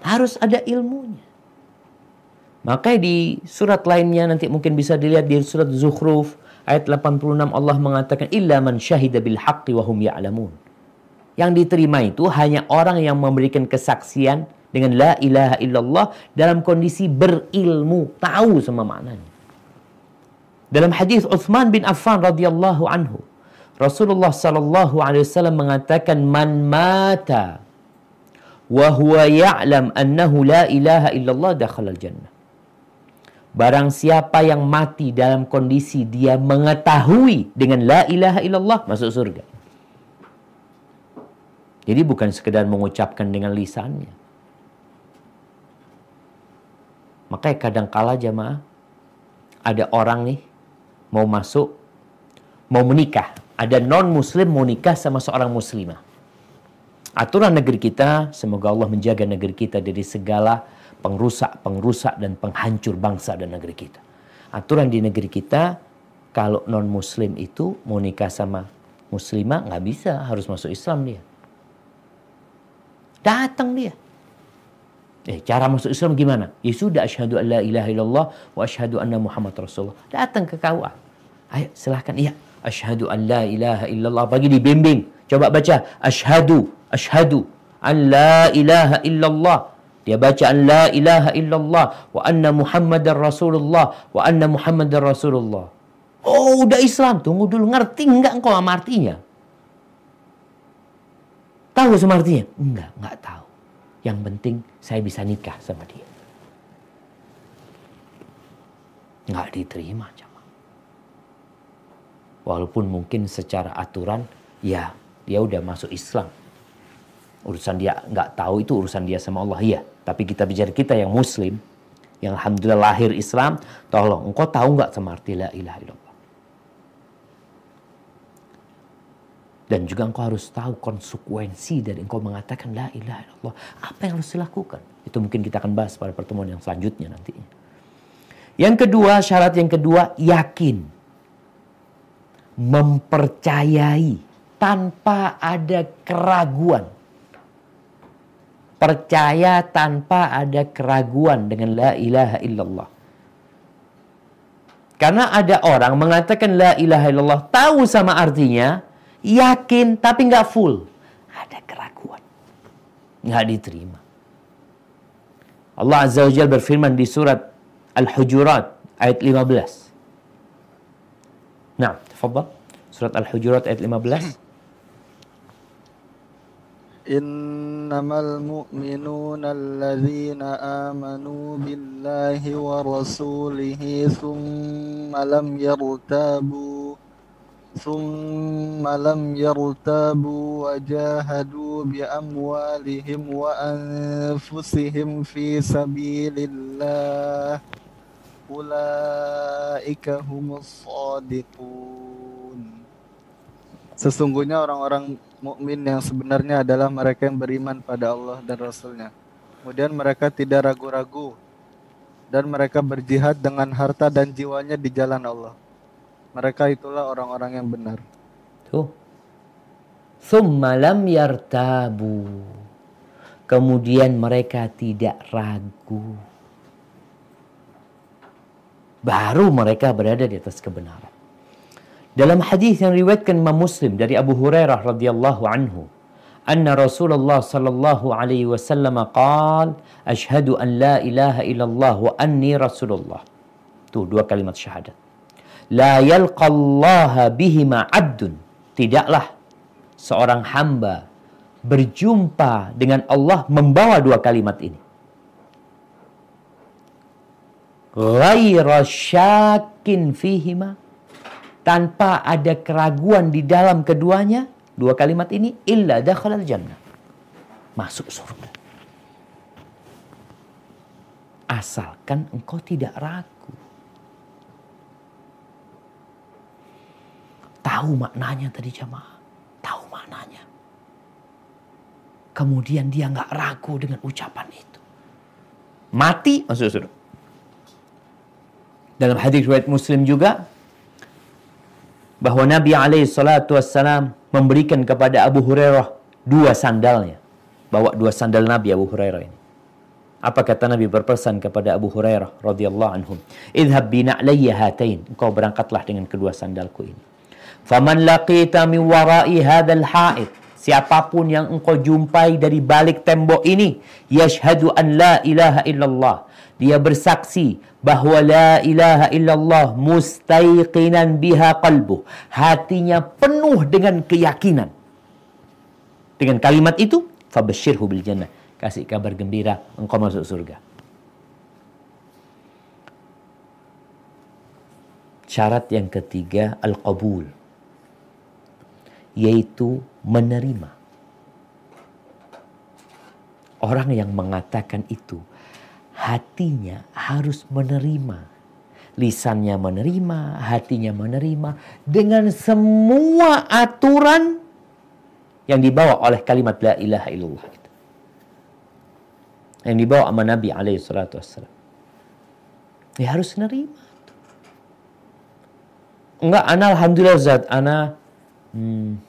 Harus ada ilmunya. Maka di surat lainnya nanti mungkin bisa dilihat di surat Zukhruf ayat 86 Allah mengatakan illa man syahida bil haqqi wa hum ya'lamun. Yang diterima itu hanya orang yang memberikan kesaksian dengan la ilaha illallah dalam kondisi berilmu, tahu sama maknanya. Dalam hadis Uthman bin Affan radhiyallahu anhu, Rasulullah sallallahu alaihi wasallam mengatakan man mata wa huwa ya'lam annahu la ilaha illallah dakhala al-jannah. Barang siapa yang mati dalam kondisi dia mengetahui dengan la ilaha illallah masuk surga. Jadi bukan sekedar mengucapkan dengan lisannya. Makanya kadang kala jamaah ada orang nih mau masuk mau menikah. Ada non muslim mau nikah sama seorang muslimah. Aturan negeri kita, semoga Allah menjaga negeri kita dari segala pengrusak-pengrusak dan penghancur bangsa dan negeri kita. Aturan di negeri kita, kalau non muslim itu mau nikah sama muslimah nggak bisa, harus masuk Islam dia. Datang dia. Eh, cara masuk Islam gimana? Ya sudah asyhadu an la ilaha illallah wa asyhadu anna Muhammad Rasulullah. Datang ke KUA. Ayo silahkan iya. Asyhadu an la ilaha illallah. Bagi dibimbing. Coba baca. Asyhadu. Asyhadu an la ilaha illallah. Dia baca an la ilaha illallah wa anna Muhammadar Rasulullah wa anna Muhammadar Rasulullah. Oh, udah Islam. Tunggu dulu. Ngerti enggak engkau sama artinya? Tahu sama artinya? Enggak, enggak tahu. Yang penting saya bisa nikah sama dia. Nggak diterima jamaah. Walaupun mungkin secara aturan ya dia udah masuk Islam. Urusan dia nggak tahu itu urusan dia sama Allah ya. Tapi kita bicara kita yang Muslim, yang alhamdulillah lahir Islam, tolong engkau tahu nggak sama arti la ilaha illallah? Dan juga engkau harus tahu konsekuensi dari engkau mengatakan la ilaha illallah. Apa yang harus dilakukan? Itu mungkin kita akan bahas pada pertemuan yang selanjutnya nantinya. Yang kedua, syarat yang kedua, yakin. Mempercayai tanpa ada keraguan. Percaya tanpa ada keraguan dengan la ilaha illallah. Karena ada orang mengatakan la ilaha illallah, tahu sama artinya, yakin tapi nggak full. Ada keraguan. Nggak diterima. Allah Azza wa Jalla berfirman di surat Al-Hujurat ayat 15. Nah, tafadhal. Surat Al-Hujurat ayat 15. إنما المؤمنون الذين آمنوا بالله ورسوله ثم لم يرتابوا ثم لم يرتابوا وجاهدوا بأموالهم وأنفسهم في سبيل الله أولئك هم الصادقون Sesungguhnya orang-orang mukmin yang sebenarnya adalah mereka yang beriman pada Allah dan Rasulnya. Kemudian mereka tidak ragu-ragu dan mereka berjihad dengan harta dan jiwanya di jalan Allah. Mereka itulah orang-orang yang benar. Tuh. Thumma lam yartabu. Kemudian mereka tidak ragu. Baru mereka berada di atas kebenaran. Dalam hadis yang riwayatkan Imam Muslim dari Abu Hurairah radhiyallahu anhu, anna Rasulullah sallallahu alaihi wasallam qal asyhadu an la ilaha illallah wa anni rasulullah. Tuh dua kalimat syahadat. La yalqallaha bihima abdun. Tidaklah seorang hamba berjumpa dengan Allah membawa dua kalimat ini. Ghaira syakin fihima tanpa ada keraguan di dalam keduanya dua kalimat ini illa dakhalal jannah masuk surga. Asalkan engkau tidak ragu. Tahu maknanya tadi jamaah? Tahu maknanya? Kemudian dia nggak ragu dengan ucapan itu. Mati masuk surga. Dalam hadis riwayat Muslim juga bahwa Nabi alaihi salatu wassalam memberikan kepada Abu Hurairah dua sandalnya. Bawa dua sandal Nabi Abu Hurairah ini. Apa kata Nabi berpesan kepada Abu Hurairah radhiyallahu anhum? Idhab bi na'layya hatain. Engkau berangkatlah dengan kedua sandalku ini. Faman laqita min wara'i hadzal ha'id. Siapa pun yang engkau jumpai dari balik tembok ini, yashhadu an la ilaha illallah. Dia bersaksi bahwa la ilaha illallah mustaiqinan biha qalbu. Hatinya penuh dengan keyakinan. Dengan kalimat itu, fabashirhu bil jannah. Kasih kabar gembira, engkau masuk surga. Syarat yang ketiga, al-qabul. Yaitu menerima. Orang yang mengatakan itu hatinya harus menerima. Lisannya menerima, hatinya menerima dengan semua aturan yang dibawa oleh kalimat la ilaha illallah. Yang dibawa sama Nabi alaihi salatu wassalam. Ya harus menerima. Enggak, ana alhamdulillah zat, ana hmm,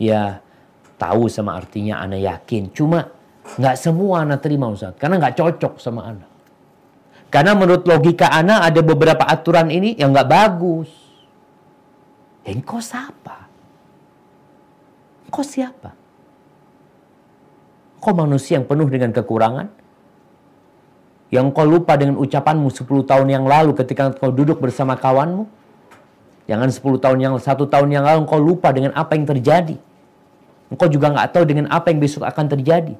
ya tahu sama artinya, ana yakin. Cuma Nggak semua anak terima Ustaz. Karena nggak cocok sama anak. Karena menurut logika anak ada beberapa aturan ini yang nggak bagus. Ya engkau siapa? Engkau siapa? Kau manusia yang penuh dengan kekurangan? Yang kau lupa dengan ucapanmu 10 tahun yang lalu ketika kau duduk bersama kawanmu? Jangan 10 tahun yang satu tahun yang lalu kau lupa dengan apa yang terjadi. Engkau juga nggak tahu dengan apa yang besok akan terjadi.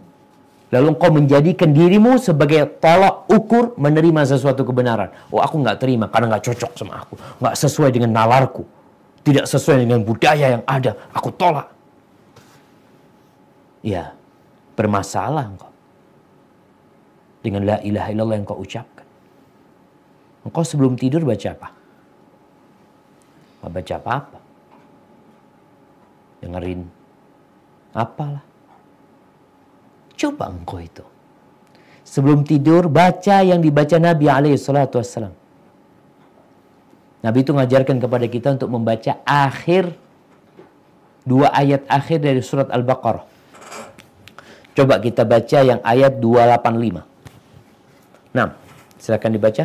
Lalu engkau menjadikan dirimu sebagai tolak ukur menerima sesuatu kebenaran. Oh aku nggak terima karena nggak cocok sama aku. Nggak sesuai dengan nalarku. Tidak sesuai dengan budaya yang ada. Aku tolak. Ya, bermasalah engkau. Dengan la ilaha illallah yang kau ucapkan. Engkau sebelum tidur baca apa? Gak baca apa-apa. Dengerin apalah Coba engkau itu. Sebelum tidur baca yang dibaca Nabi alaihi salatu wassalam. Nabi itu mengajarkan kepada kita untuk membaca akhir dua ayat akhir dari surat Al-Baqarah. Coba kita baca yang ayat 285. Nah, silakan dibaca.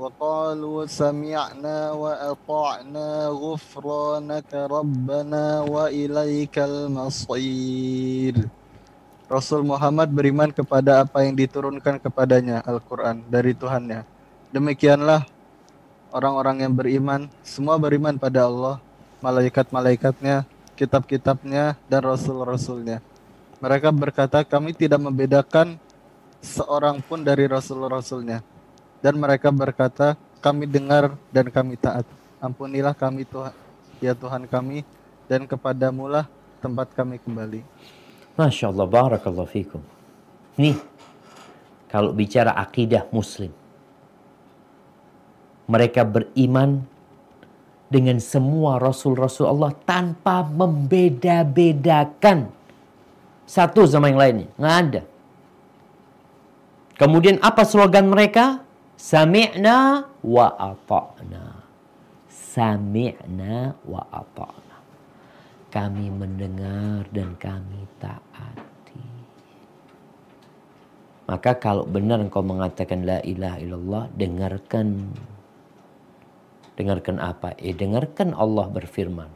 وقالوا سمعنا وأطعنا غفرانك ربنا وإليك المصير Rasul Muhammad beriman kepada apa yang diturunkan kepadanya Al-Quran dari Tuhannya. Demikianlah orang-orang yang beriman, semua beriman pada Allah, malaikat-malaikatnya, kitab-kitabnya, dan rasul-rasulnya. Mereka berkata, kami tidak membedakan seorang pun dari rasul-rasulnya dan mereka berkata, kami dengar dan kami taat. Ampunilah kami Tuhan, ya Tuhan kami, dan kepadamulah tempat kami kembali. Masya Allah, barakallahu fikum. Nih, kalau bicara akidah muslim. Mereka beriman dengan semua Rasul-Rasul Allah tanpa membeda-bedakan. Satu sama yang lainnya. Nggak ada. Kemudian apa slogan mereka? Sami'na wa ata'na. Sami'na wa ata'na. Kami mendengar dan kami taati. Maka kalau benar engkau mengatakan la ilaha illallah, dengarkan. Dengarkan apa? Eh, dengarkan Allah berfirman.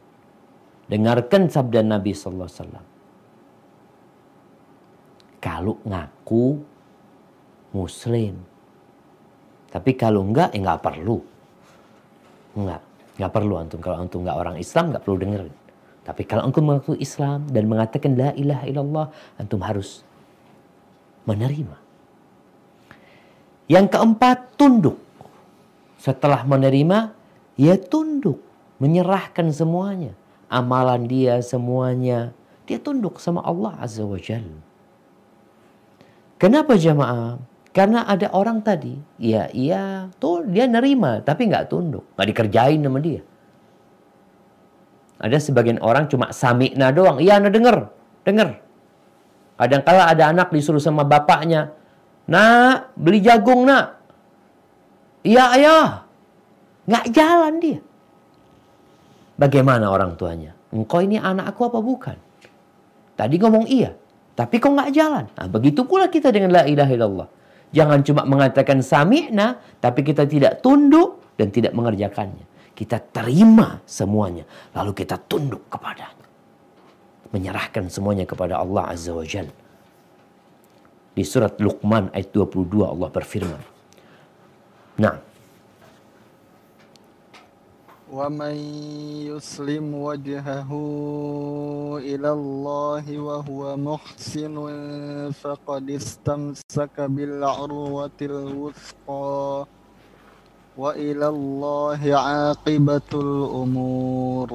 Dengarkan sabda Nabi sallallahu alaihi wasallam. Kalau ngaku muslim. Tapi kalau enggak, ya enggak perlu. Enggak, enggak perlu antum. Kalau antum enggak orang Islam, enggak perlu dengerin. Tapi kalau antum mengaku Islam dan mengatakan la ilaha illallah, antum harus menerima. Yang keempat, tunduk. Setelah menerima, ya tunduk. Menyerahkan semuanya amalan dia semuanya. Dia tunduk sama Allah Azza wa Jal. Kenapa jamaah? Karena ada orang tadi, ya iya tuh dia nerima tapi nggak tunduk, nggak dikerjain sama dia. Ada sebagian orang cuma sami'na doang, iya anda denger, denger. Kadang kala ada anak disuruh sama bapaknya, nak beli jagung nak. Iya ayah, nggak jalan dia. Bagaimana orang tuanya? Engkau ini anak aku apa bukan? Tadi ngomong iya, tapi kok nggak jalan? Nah, begitu pula kita dengan la ilaha illallah. Jangan cuma mengatakan sami'na, tapi kita tidak tunduk dan tidak mengerjakannya. Kita terima semuanya, lalu kita tunduk kepadanya. Menyerahkan semuanya kepada Allah Azza wa Jal. Di surat Luqman ayat 22 Allah berfirman. Nah, ومن يسلم وجهه إلى الله وهو محسن فقد استمسك بالعروة الوثقى وإلى الله عاقبة الأمور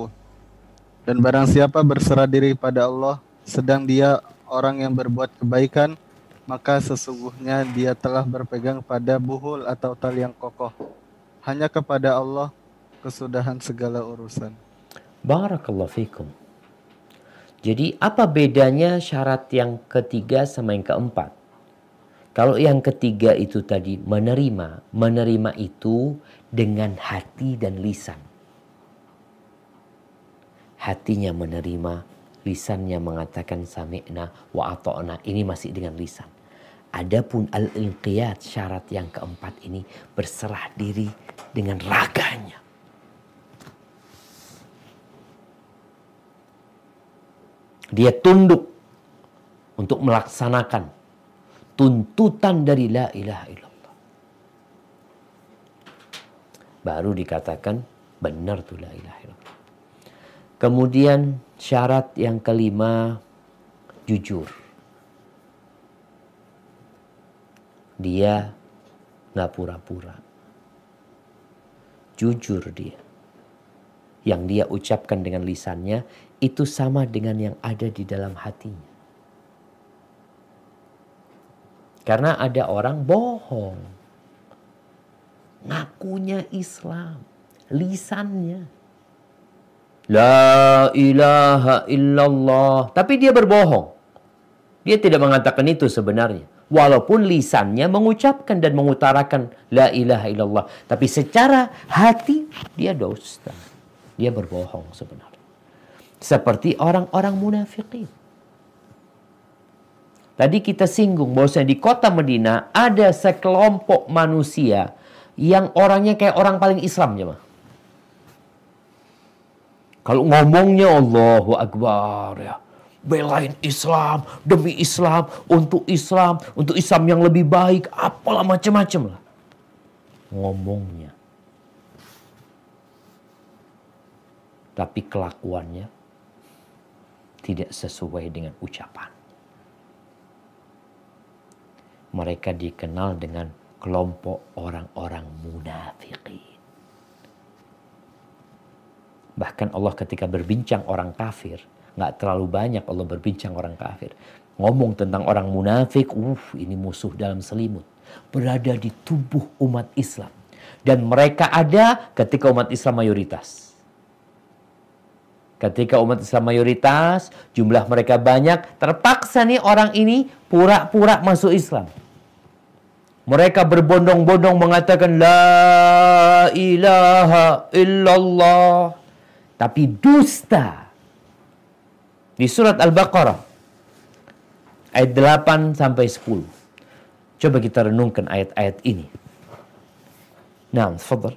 Dan barang siapa berserah diri pada Allah sedang dia orang yang berbuat kebaikan maka sesungguhnya dia telah berpegang pada buhul atau tali yang kokoh hanya kepada Allah kesudahan segala urusan. Barakallahu fikum. Jadi apa bedanya syarat yang ketiga sama yang keempat? Kalau yang ketiga itu tadi menerima, menerima itu dengan hati dan lisan. Hatinya menerima, lisannya mengatakan sami'na wa ato'na. Ini masih dengan lisan. Adapun al-inqiyat syarat yang keempat ini berserah diri dengan raganya. Dia tunduk untuk melaksanakan tuntutan dari la ilaha illallah. Baru dikatakan benar tuh la ilaha illallah. Kemudian syarat yang kelima jujur. Dia nggak pura-pura. Jujur dia. Yang dia ucapkan dengan lisannya itu sama dengan yang ada di dalam hatinya. Karena ada orang bohong. Ngakunya Islam. Lisannya. La ilaha illallah. Tapi dia berbohong. Dia tidak mengatakan itu sebenarnya. Walaupun lisannya mengucapkan dan mengutarakan la ilaha illallah. Tapi secara hati dia dosta. Dia berbohong sebenarnya. Seperti orang-orang munafikin. Tadi kita singgung bahwasanya di kota Medina ada sekelompok manusia yang orangnya kayak orang paling Islam ya Kalau ngomongnya Allahu Akbar ya. Belain Islam, demi Islam, untuk Islam, untuk Islam yang lebih baik, apalah macam-macam lah. Ngomongnya. Tapi kelakuannya tidak sesuai dengan ucapan. Mereka dikenal dengan kelompok orang-orang munafikin. Bahkan Allah ketika berbincang orang kafir, nggak terlalu banyak Allah berbincang orang kafir. Ngomong tentang orang munafik, uh ini musuh dalam selimut. Berada di tubuh umat Islam. Dan mereka ada ketika umat Islam mayoritas. Ketika umat Islam mayoritas, jumlah mereka banyak, terpaksa nih orang ini pura-pura masuk Islam. Mereka berbondong-bondong mengatakan La ilaha illallah. Tapi dusta. Di surat Al-Baqarah. Ayat 8 sampai 10. Coba kita renungkan ayat-ayat ini. Nah, tfadhal.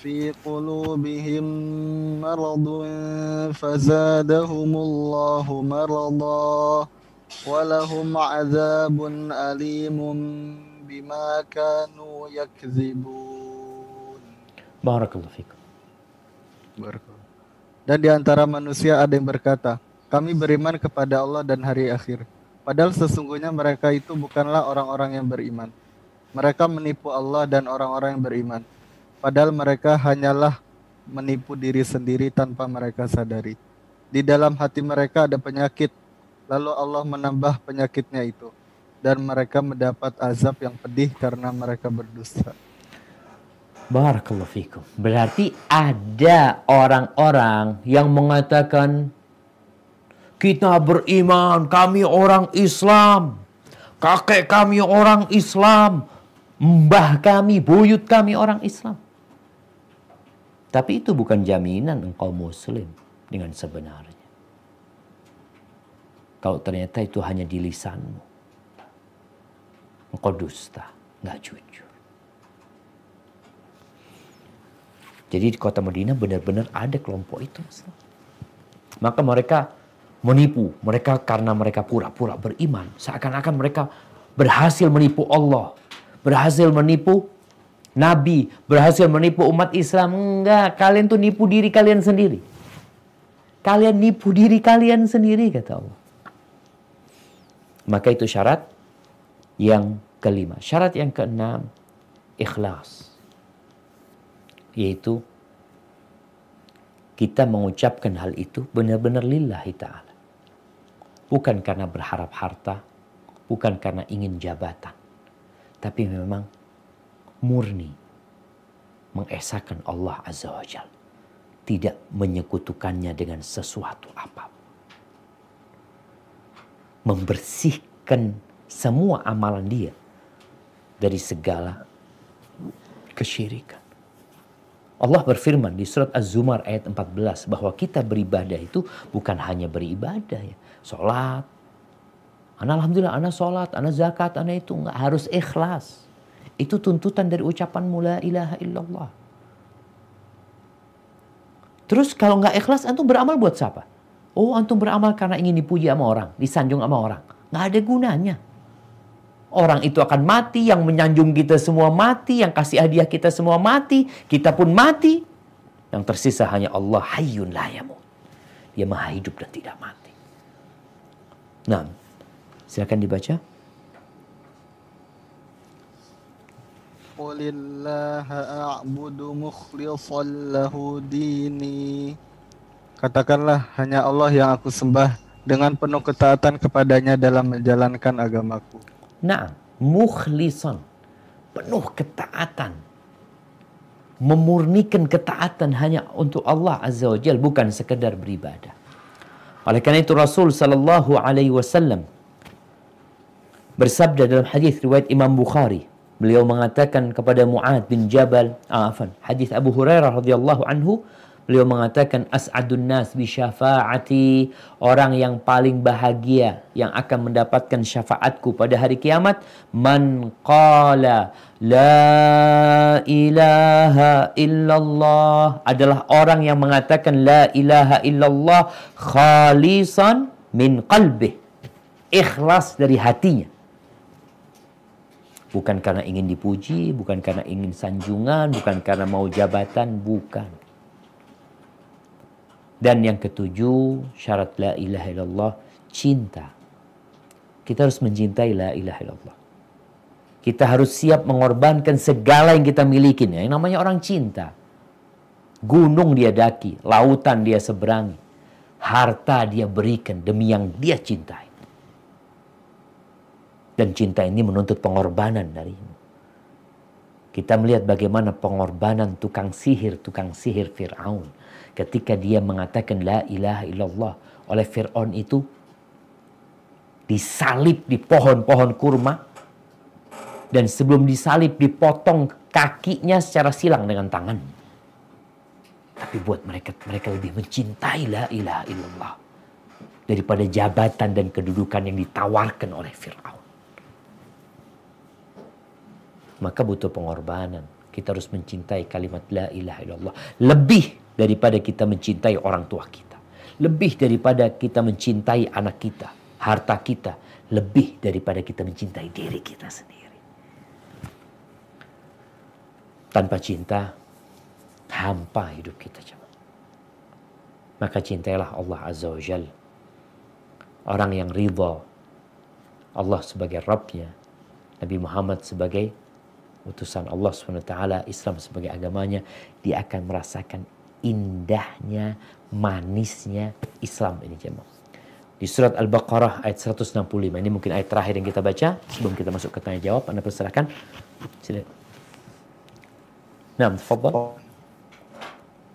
في قلوبهم مرض فزادهم الله مرضا ولهم عذاب أليم بما كانوا يكذبون بارك الله فيكم Dan di antara manusia ada yang berkata, kami beriman kepada Allah dan hari akhir. Padahal sesungguhnya mereka itu bukanlah orang-orang yang beriman. Mereka menipu Allah dan orang-orang yang beriman. Padahal mereka hanyalah menipu diri sendiri tanpa mereka sadari. Di dalam hati mereka ada penyakit, lalu Allah menambah penyakitnya itu. Dan mereka mendapat azab yang pedih karena mereka berdosa. Barakallahu fikum. Berarti ada orang-orang yang mengatakan kita beriman, kami orang Islam. Kakek kami orang Islam. Mbah kami, buyut kami orang Islam. Tapi itu bukan jaminan engkau muslim dengan sebenarnya. Kalau ternyata itu hanya di lisanmu. Engkau dusta, nggak jujur. Jadi di kota Madinah benar-benar ada kelompok itu. Maka mereka menipu. Mereka karena mereka pura-pura beriman. Seakan-akan mereka berhasil menipu Allah. Berhasil menipu Nabi berhasil menipu umat Islam. Enggak, kalian tuh nipu diri kalian sendiri. Kalian nipu diri kalian sendiri, kata Allah. Maka itu syarat yang kelima. Syarat yang keenam, ikhlas. Yaitu kita mengucapkan hal itu benar-benar lillahi ta'ala. Bukan karena berharap harta, bukan karena ingin jabatan. Tapi memang murni mengesahkan Allah Azza wa Jal. Tidak menyekutukannya dengan sesuatu apa pun. Membersihkan semua amalan dia dari segala kesyirikan. Allah berfirman di surat Az-Zumar ayat 14 bahwa kita beribadah itu bukan hanya beribadah ya. Sholat. Anak alhamdulillah anak sholat, anak zakat, anak itu nggak harus ikhlas. Itu tuntutan dari ucapan mula ilaha illallah. Terus kalau nggak ikhlas, antum beramal buat siapa? Oh, antum beramal karena ingin dipuji sama orang, disanjung sama orang. Nggak ada gunanya. Orang itu akan mati, yang menyanjung kita semua mati, yang kasih hadiah kita semua mati, kita pun mati. Yang tersisa hanya Allah hayyun layamu. Dia maha hidup dan tidak mati. Nah, silakan dibaca. قل الله أعبد مخلصا له ديني Katakanlah hanya Allah yang aku sembah dengan penuh ketaatan kepadanya dalam menjalankan agamaku. Nah, mukhlisan. Penuh ketaatan. Memurnikan ketaatan hanya untuk Allah Azza wa Jal, bukan sekedar beribadah. Oleh karena itu Rasul sallallahu alaihi wasallam bersabda dalam hadis riwayat Imam Bukhari Beliau mengatakan kepada Mu'ad bin Jabal, ah, afan, hadis Abu Hurairah radhiyallahu anhu, beliau mengatakan as'adun nas bi syafaati, orang yang paling bahagia yang akan mendapatkan syafaatku pada hari kiamat, man qala la ilaha illallah adalah orang yang mengatakan la ilaha illallah khalisan min qalbih. Ikhlas dari hatinya Bukan karena ingin dipuji, bukan karena ingin sanjungan, bukan karena mau jabatan, bukan. Dan yang ketujuh, syarat la ilaha illallah, cinta. Kita harus mencintai la ilaha illallah. Kita harus siap mengorbankan segala yang kita miliki. Yang namanya orang cinta. Gunung dia daki, lautan dia seberangi. Harta dia berikan demi yang dia cintai. Dan cinta ini menuntut pengorbanan darimu. Kita melihat bagaimana pengorbanan tukang sihir, tukang sihir Fir'aun. Ketika dia mengatakan la ilaha illallah oleh Fir'aun itu disalib di pohon-pohon kurma dan sebelum disalib dipotong kakinya secara silang dengan tangan. Tapi buat mereka mereka lebih mencintai la ilaha illallah daripada jabatan dan kedudukan yang ditawarkan oleh Firaun. Maka butuh pengorbanan. Kita harus mencintai kalimat la ilaha illallah lebih daripada kita mencintai orang tua kita. Lebih daripada kita mencintai anak kita, harta kita, lebih daripada kita mencintai diri kita sendiri. Tanpa cinta, hampa hidup kita. Maka cintailah Allah Azza wa Jal. Orang yang ridha Allah sebagai Rabbnya, Nabi Muhammad sebagai utusan Allah SWT, Islam sebagai agamanya, dia akan merasakan indahnya, manisnya Islam ini jemaah. Di surat Al-Baqarah ayat 165, ini mungkin ayat terakhir yang kita baca, sebelum kita masuk ke tanya jawab, Anda persilahkan. Nah.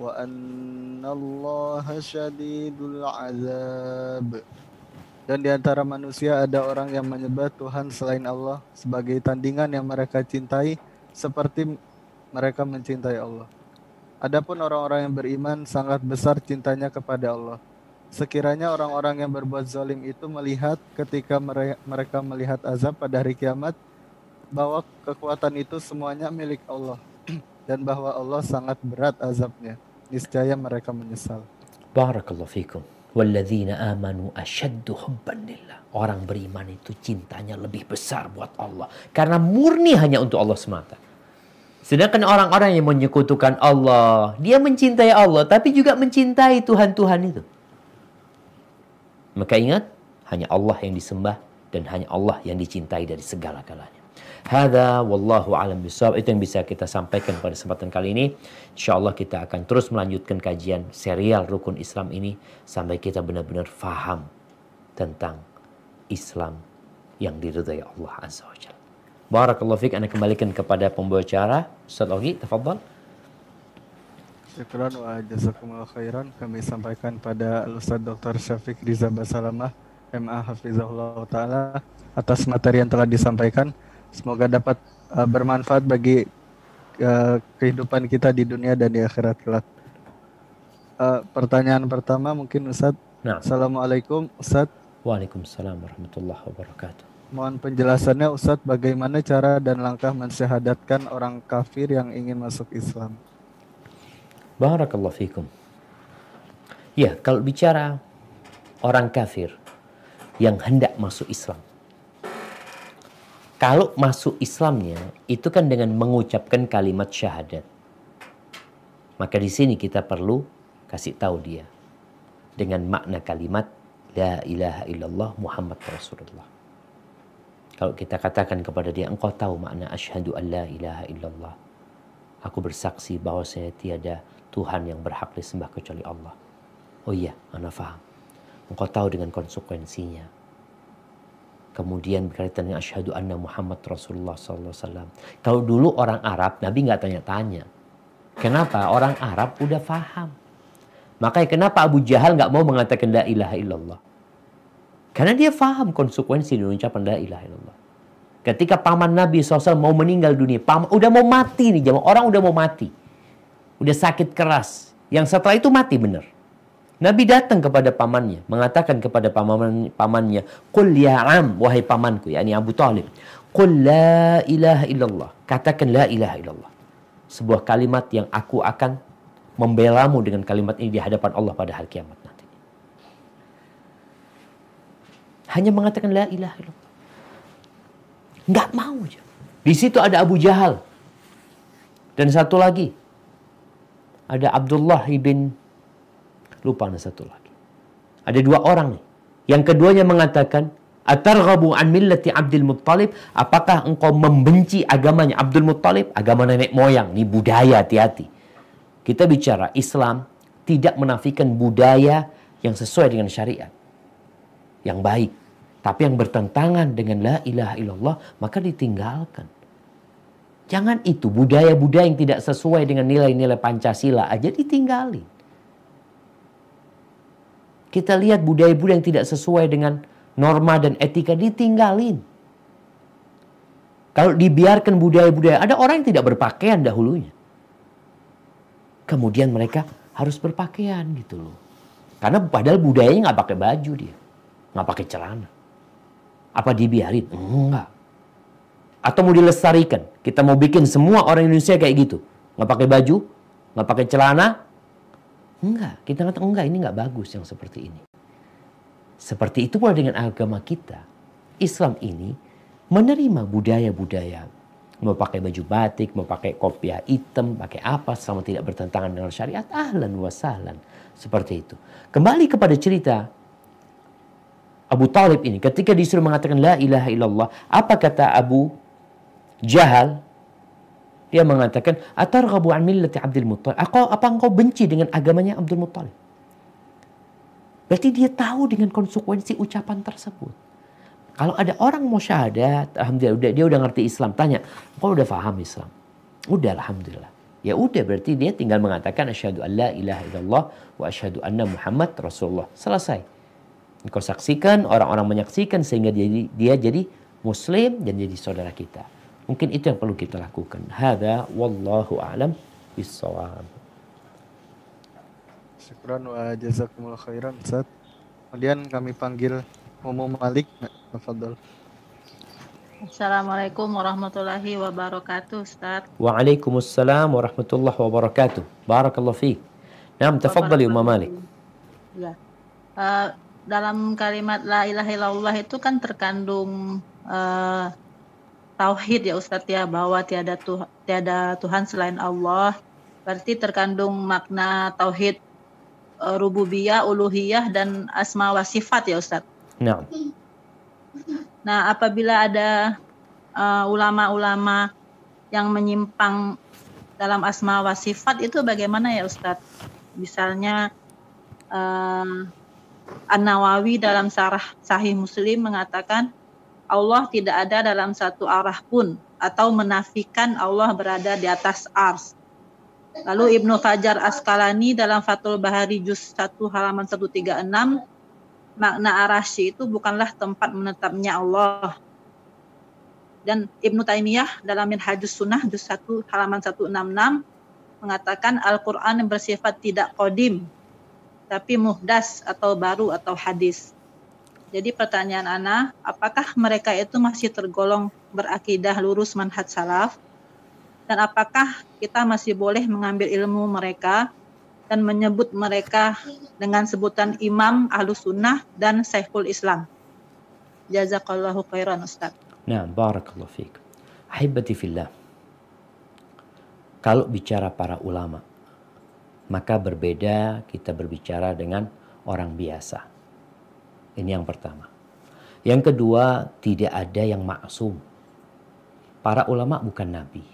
وأن الله شديد العذاب dan di antara manusia ada orang yang menyebut Tuhan selain Allah sebagai tandingan yang mereka cintai seperti mereka mencintai Allah. Adapun orang-orang yang beriman sangat besar cintanya kepada Allah. Sekiranya orang-orang yang berbuat zalim itu melihat ketika mereka melihat azab pada hari kiamat bahwa kekuatan itu semuanya milik Allah dan bahwa Allah sangat berat azabnya. Niscaya mereka menyesal. Barakallahu fikum. Walladzina amanu ashaddu hubban. Orang beriman itu cintanya lebih besar buat Allah. Karena murni hanya untuk Allah semata. Sedangkan orang-orang yang menyekutukan Allah, dia mencintai Allah tapi juga mencintai Tuhan-Tuhan itu. Maka ingat, hanya Allah yang disembah dan hanya Allah yang dicintai dari segala-galanya. Hada wallahu alam bisawab. Itu yang bisa kita sampaikan pada kesempatan kali ini. Insya Allah kita akan terus melanjutkan kajian serial Rukun Islam ini sampai kita benar-benar faham tentang Islam yang diridhai Allah Azza wa Jalla. Barakallahu fiqh. Anda kembalikan kepada pembawa acara. Ustaz Ogi, tafadhal. Syukran wa jazakumullah khairan. Kami sampaikan pada Ustaz Dr. Syafiq Riza Basalamah, MA Hafizahullah Ta'ala atas materi yang telah disampaikan. Semoga dapat uh, bermanfaat bagi uh, kehidupan kita di dunia dan di akhirat kelak. Uh, pertanyaan pertama mungkin Ustaz. Nah. Assalamualaikum Ustaz. Waalaikumsalam warahmatullahi wabarakatuh. Mohon penjelasannya Ustaz bagaimana cara dan langkah mensyahadatkan orang kafir yang ingin masuk Islam. Barakallahu fikum. Ya, kalau bicara orang kafir yang hendak masuk Islam. Kalau masuk Islamnya itu kan dengan mengucapkan kalimat syahadat. Maka di sini kita perlu kasih tahu dia dengan makna kalimat la ilaha illallah Muhammad Rasulullah. Kalau kita katakan kepada dia engkau tahu makna asyhadu an la ilaha illallah. Aku bersaksi bahwa saya tiada Tuhan yang berhak disembah kecuali Allah. Oh iya, Anda faham. Engkau tahu dengan konsekuensinya. Kemudian berkaitan dengan asyhadu anna Muhammad Rasulullah SAW. Kalau dulu orang Arab, Nabi nggak tanya-tanya. Kenapa? Orang Arab udah faham. Makanya kenapa Abu Jahal nggak mau mengatakan la ilaha illallah? Karena dia faham konsekuensi dari ucapan la ilaha illallah. Ketika paman Nabi SAW mau meninggal dunia, paman udah mau mati nih, orang udah mau mati udah sakit keras. Yang setelah itu mati benar. Nabi datang kepada pamannya, mengatakan kepada paman pamannya, "Qul ya am, wahai pamanku, yakni Abu Talib, qul la ilaha illallah." Katakan la ilaha illallah. Sebuah kalimat yang aku akan membelamu dengan kalimat ini di hadapan Allah pada hari kiamat nanti. Hanya mengatakan la ilaha illallah. Enggak mau. Di situ ada Abu Jahal. Dan satu lagi. Ada Abdullah ibn Lupa ada satu lagi. Ada dua orang nih. Yang keduanya mengatakan, Atarghabu an millati Abdul Muttalib? Apakah engkau membenci agamanya Abdul Muttalib? Agama nenek moyang. Ini budaya, hati-hati. Kita bicara Islam tidak menafikan budaya yang sesuai dengan syariat. Yang baik. Tapi yang bertentangan dengan la ilaha illallah, maka ditinggalkan. Jangan itu, budaya-budaya yang tidak sesuai dengan nilai-nilai Pancasila aja ditinggalin. Kita lihat budaya-budaya yang tidak sesuai dengan norma dan etika ditinggalin. Kalau dibiarkan budaya-budaya, ada orang yang tidak berpakaian dahulunya. Kemudian mereka harus berpakaian gitu loh. Karena padahal budayanya nggak pakai baju dia. Nggak pakai celana. Apa dibiarin? Enggak. Atau mau dilestarikan. Kita mau bikin semua orang Indonesia kayak gitu. Nggak pakai baju, nggak pakai celana, Enggak, kita kata enggak ini enggak bagus yang seperti ini. Seperti itu pula dengan agama kita. Islam ini menerima budaya-budaya. Mau pakai baju batik, mau pakai kopiah hitam, pakai apa selama tidak bertentangan dengan syariat, ahlan wa sahlan. Seperti itu. Kembali kepada cerita Abu Talib ini. Ketika disuruh mengatakan la ilaha illallah. Apa kata Abu Jahal? Dia mengatakan, "Atarghabu an millati Abdul Muttalib?" Apa, apa engkau benci dengan agamanya Abdul Muttalib? Berarti dia tahu dengan konsekuensi ucapan tersebut. Kalau ada orang mau syahadat, alhamdulillah udah, dia udah ngerti Islam, tanya, "Engkau udah paham Islam?" Udah alhamdulillah. Ya udah berarti dia tinggal mengatakan asyhadu alla ilaha illallah wa asyhadu anna Muhammad Rasulullah. Selesai. Engkau saksikan, orang-orang menyaksikan sehingga dia, dia jadi muslim dan jadi saudara kita. Mungkin itu yang perlu kita lakukan. Hada wallahu a'lam bissawab. Syukran wa jazakumullah khairan Ustaz. Kemudian kami panggil Momo Malik. Tafadhol. Assalamualaikum warahmatullahi wabarakatuh Ustaz. Waalaikumsalam warahmatullahi wabarakatuh. Barakallahu fiik. Naam, tafadhal ya Malik. Ya. Uh, dalam kalimat la ilaha illallah itu kan terkandung uh, tauhid ya Ustadz ya bahwa tiada Tuhan, tiada Tuhan selain Allah berarti terkandung makna tauhid uh, rububiyah, uluhiyah dan asma wa sifat ya Ustadz. Nah. Nah, apabila ada uh, ulama-ulama uh, yang menyimpang dalam asma wa sifat itu bagaimana ya Ustadz? Misalnya uh, An-Nawawi dalam Sarah Sahih Muslim mengatakan Allah tidak ada dalam satu arah pun atau menafikan Allah berada di atas ars. Lalu Ibnu Fajar Askalani dalam Fathul Bahari Juz 1 halaman 136 makna arasy itu bukanlah tempat menetapnya Allah. Dan Ibnu Taimiyah dalam Minhajus Sunnah Juz 1 halaman 166 mengatakan Al-Qur'an bersifat tidak kodim tapi muhdas atau baru atau hadis. Jadi pertanyaan Ana, apakah mereka itu masih tergolong berakidah lurus manhaj salaf? Dan apakah kita masih boleh mengambil ilmu mereka dan menyebut mereka dengan sebutan imam ahlus sunnah dan syekhul islam? Jazakallahu khairan Ustaz. Nah, barakallahu fiik. Ahibati fillah. Kalau bicara para ulama, maka berbeda kita berbicara dengan orang biasa. Ini yang pertama. Yang kedua, tidak ada yang maksum. Para ulama bukan nabi.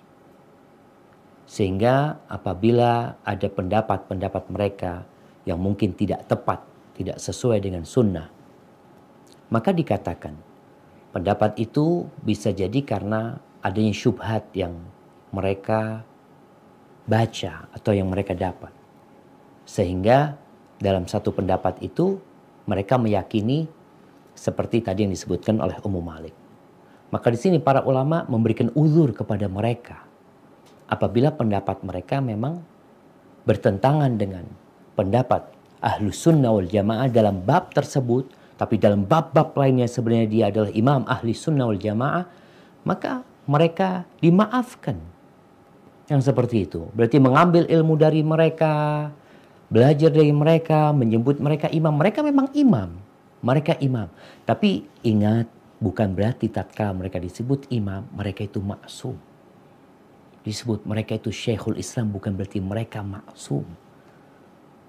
Sehingga apabila ada pendapat-pendapat mereka yang mungkin tidak tepat, tidak sesuai dengan sunnah, maka dikatakan pendapat itu bisa jadi karena adanya syubhat yang mereka baca atau yang mereka dapat. Sehingga dalam satu pendapat itu mereka meyakini seperti tadi yang disebutkan oleh Ummu Malik. Maka di sini para ulama memberikan uzur kepada mereka apabila pendapat mereka memang bertentangan dengan pendapat ahlu sunnah wal jamaah dalam bab tersebut, tapi dalam bab-bab lainnya sebenarnya dia adalah imam ahli sunnah wal jamaah, maka mereka dimaafkan. Yang seperti itu. Berarti mengambil ilmu dari mereka, belajar dari mereka, menyebut mereka imam. Mereka memang imam. Mereka imam. Tapi ingat, bukan berarti tatkala mereka disebut imam, mereka itu maksum. Disebut mereka itu syekhul Islam bukan berarti mereka maksum.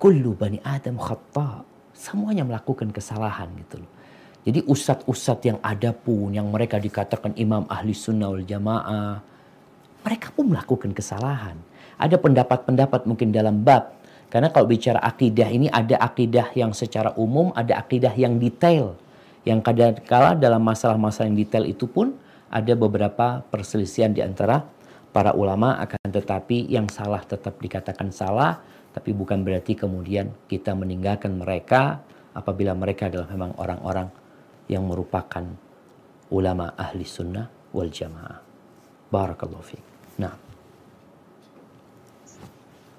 Kullu bani Adam khata. Semuanya melakukan kesalahan gitu loh. Jadi ustadz-ustadz yang ada pun, yang mereka dikatakan imam ahli sunnah wal jamaah, mereka pun melakukan kesalahan. Ada pendapat-pendapat mungkin dalam bab. Karena kalau bicara akidah ini ada akidah yang secara umum, ada akidah yang detail. Yang kadang-kala dalam masalah-masalah yang detail itu pun ada beberapa perselisihan di antara para ulama akan tetapi yang salah tetap dikatakan salah, tapi bukan berarti kemudian kita meninggalkan mereka apabila mereka adalah memang orang-orang yang merupakan ulama ahli sunnah wal jamaah. Barakallahu fiqh. Nah.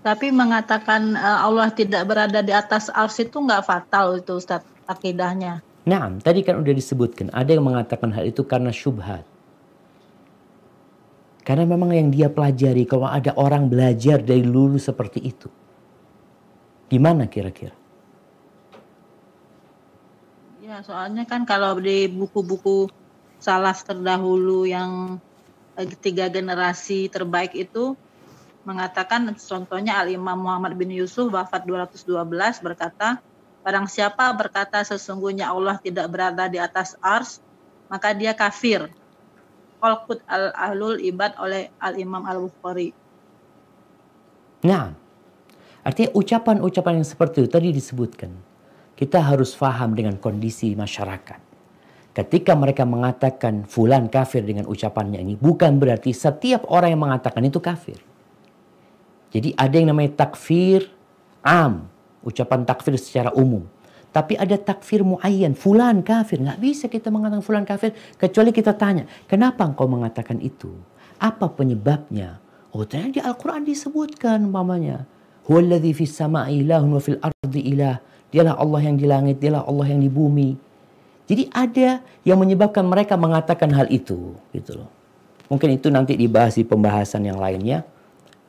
Tapi mengatakan eh, Allah tidak berada di atas ars itu nggak fatal itu Ustaz akidahnya. Nah, tadi kan udah disebutkan ada yang mengatakan hal itu karena syubhat. Karena memang yang dia pelajari kalau ada orang belajar dari dulu seperti itu. Gimana kira-kira? Ya, soalnya kan kalau di buku-buku salaf terdahulu yang eh, tiga generasi terbaik itu mengatakan contohnya Al-Imam Muhammad bin Yusuf wafat 212 berkata, Barang siapa berkata sesungguhnya Allah tidak berada di atas ars, maka dia kafir. Qalqut al-ahlul ibad oleh Al-Imam Al-Bukhari. Nah, Artinya ucapan-ucapan yang seperti itu tadi disebutkan. Kita harus faham dengan kondisi masyarakat. Ketika mereka mengatakan fulan kafir dengan ucapannya ini, bukan berarti setiap orang yang mengatakan itu kafir. Jadi ada yang namanya takfir am, ucapan takfir secara umum. Tapi ada takfir muayyan, fulan kafir. Nggak bisa kita mengatakan fulan kafir, kecuali kita tanya, kenapa engkau mengatakan itu? Apa penyebabnya? Oh ternyata di Al-Quran disebutkan umpamanya. Huwallazi fis sama'i ilahun wa fil ardi ilah. Dialah Allah yang di langit, dialah Allah yang di bumi. Jadi ada yang menyebabkan mereka mengatakan hal itu, gitu loh. Mungkin itu nanti dibahas di pembahasan yang lainnya.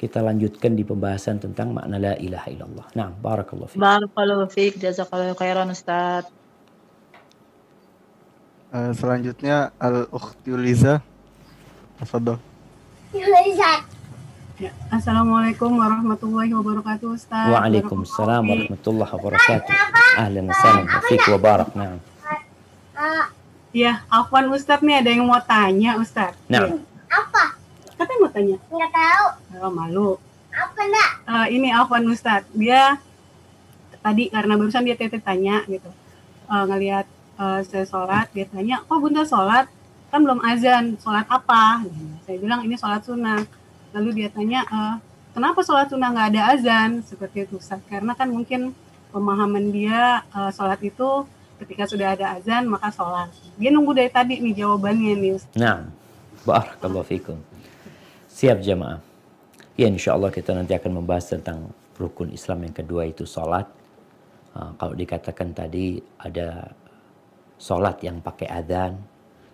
Kita lanjutkan di pembahasan tentang makna la ilaha illallah. Nah, barakallahu fiik. Barakallahu fiik, jazakallahu khairan Ustaz. Uh, selanjutnya Al-Ukhtiuliza. Tafadhol. Ya. Assalamualaikum warahmatullahi wabarakatuh Ustaz. Waalaikumsalam warahmatullahi wabarakatuh. Ahlan wa sahlan fiik wa barak. Naam. Ya, Afwan Ustaz nih ada yang mau tanya Ustaz. Nah. Ya. Apa? Katanya mau tanya. Enggak tahu. Oh, malu. Apa enggak? Uh, ini Afwan Ustaz. Dia tadi karena barusan dia tete tanya gitu. Uh, ngelihat uh, saya sholat, dia tanya, oh bunda sholat? Kan belum azan, sholat apa? Saya bilang ini sholat sunnah lalu dia tanya e, kenapa sholat sunnah nggak ada azan seperti itu Ustaz karena kan mungkin pemahaman dia e, sholat itu ketika sudah ada azan maka sholat dia nunggu dari tadi nih jawabannya nih Ustaz. Nah, barakallahu fikum. Siap jamaah. Ya insya Allah kita nanti akan membahas tentang rukun Islam yang kedua itu sholat. Uh, kalau dikatakan tadi ada sholat yang pakai adzan.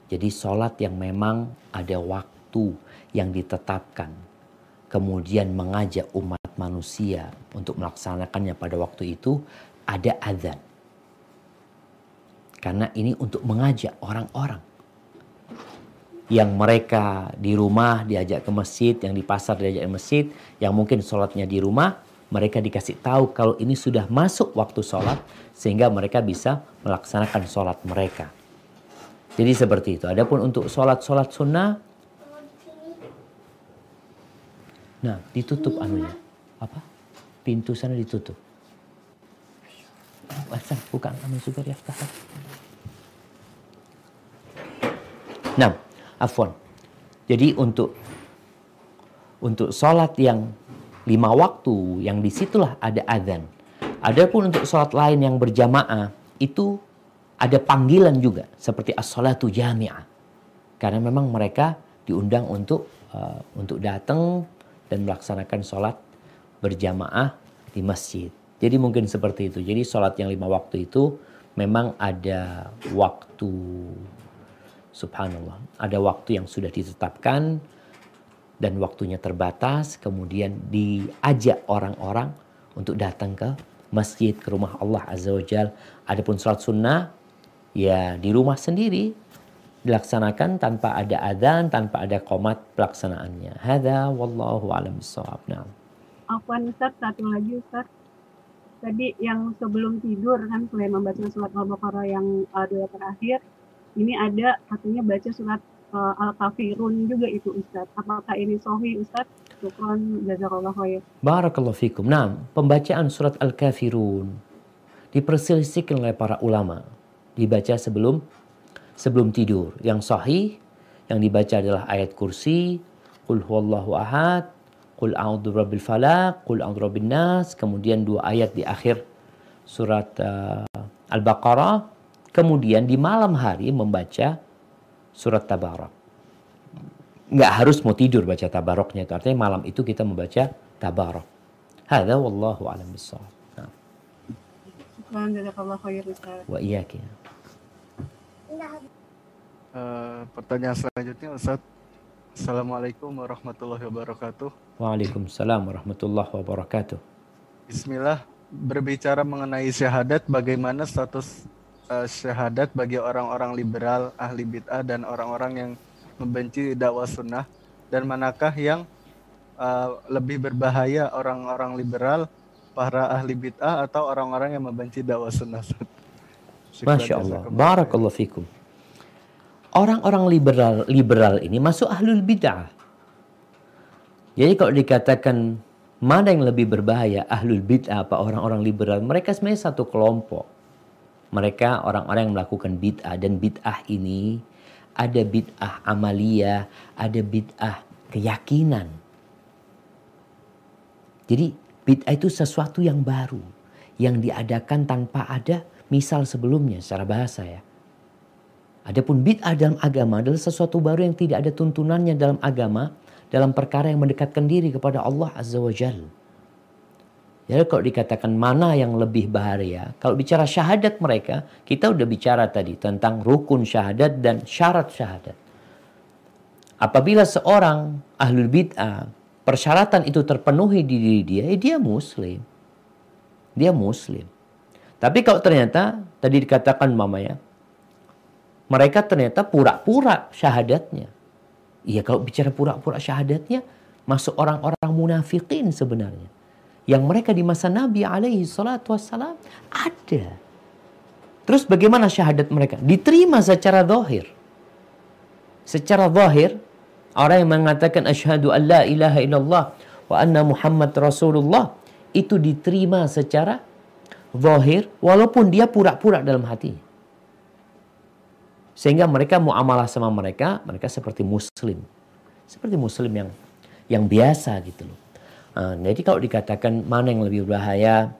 Jadi sholat yang memang ada waktu yang ditetapkan kemudian mengajak umat manusia untuk melaksanakannya pada waktu itu ada azan. Karena ini untuk mengajak orang-orang yang mereka di rumah diajak ke masjid, yang di pasar diajak ke masjid, yang mungkin sholatnya di rumah, mereka dikasih tahu kalau ini sudah masuk waktu sholat, sehingga mereka bisa melaksanakan sholat mereka. Jadi seperti itu. Adapun untuk sholat-sholat sunnah, Nah, ditutup anunya. Apa? Pintu sana ditutup. Bukan anu juga ya. Nah, afwan. Jadi untuk untuk sholat yang lima waktu, yang di situlah ada adzan. Adapun untuk sholat lain yang berjamaah, itu ada panggilan juga. Seperti as-sholatu jami'ah. Karena memang mereka diundang untuk uh, untuk datang dan melaksanakan sholat berjamaah di masjid. Jadi mungkin seperti itu. Jadi sholat yang lima waktu itu memang ada waktu subhanallah. Ada waktu yang sudah ditetapkan dan waktunya terbatas. Kemudian diajak orang-orang untuk datang ke masjid, ke rumah Allah Azza wa Jal. Adapun sholat sunnah ya di rumah sendiri dilaksanakan tanpa ada adzan, tanpa ada komat pelaksanaannya. Hada wallahu alam bisawab. Nah. Afwan Ustaz, satu lagi Ustaz tadi yang sebelum tidur kan selain membaca surat Al-Baqarah yang uh, dua terakhir, ini ada katanya baca surat uh, Al-Kafirun juga itu Ustaz. Apakah ini sahih Ustaz? Syukran jazakallah khair. Barakallahu fikum. Nah, pembacaan surat Al-Kafirun diperselisihkan oleh para ulama. Dibaca sebelum sebelum tidur. Yang sahih yang dibaca adalah ayat kursi, Qul huwallahu ahad, Qul a'udzu birabbil falaq, Qul a'udzu nas, kemudian dua ayat di akhir surat uh, Al-Baqarah, kemudian di malam hari membaca surat Tabarak. Nggak harus mau tidur baca Tabaraknya itu, artinya malam itu kita membaca Tabarak. Hadza wallahu a'lam bissawab. Nah. Wa iyyaka. Uh, pertanyaan selanjutnya Ustaz Assalamualaikum warahmatullahi wabarakatuh. Waalaikumsalam warahmatullahi wabarakatuh. Bismillah, berbicara mengenai syahadat, bagaimana status uh, syahadat bagi orang-orang liberal, ahli bid'ah dan orang-orang yang membenci dakwah sunnah dan manakah yang uh, lebih berbahaya orang-orang liberal, para ahli bid'ah atau orang-orang yang membenci dakwah sunnah? Masya Allah. Barakallahu fikum orang-orang liberal liberal ini masuk ahlul bid'ah. Jadi kalau dikatakan mana yang lebih berbahaya ahlul bid'ah apa orang-orang liberal, mereka sebenarnya satu kelompok. Mereka orang-orang yang melakukan bid'ah dan bid'ah ini ada bid'ah amalia, ada bid'ah keyakinan. Jadi bid'ah itu sesuatu yang baru yang diadakan tanpa ada misal sebelumnya secara bahasa ya. Adapun bid'ah dalam agama adalah sesuatu baru yang tidak ada tuntunannya dalam agama dalam perkara yang mendekatkan diri kepada Allah Azza wa Jal. Jadi kalau dikatakan mana yang lebih bahaya, kalau bicara syahadat mereka, kita udah bicara tadi tentang rukun syahadat dan syarat syahadat. Apabila seorang ahlul bid'ah, persyaratan itu terpenuhi di diri dia, eh dia muslim. Dia muslim. Tapi kalau ternyata, tadi dikatakan mama ya, mereka ternyata pura-pura syahadatnya. Iya kalau bicara pura-pura syahadatnya, masuk orang-orang munafikin sebenarnya. Yang mereka di masa Nabi alaihi salatu wassalam ada. Terus bagaimana syahadat mereka? Diterima secara zahir. Secara zahir, orang yang mengatakan asyhadu an la ilaha illallah wa anna Muhammad Rasulullah itu diterima secara zahir walaupun dia pura-pura dalam hatinya. Sehingga mereka muamalah sama mereka, mereka seperti muslim. Seperti muslim yang yang biasa gitu loh. Uh, jadi kalau dikatakan mana yang lebih berbahaya,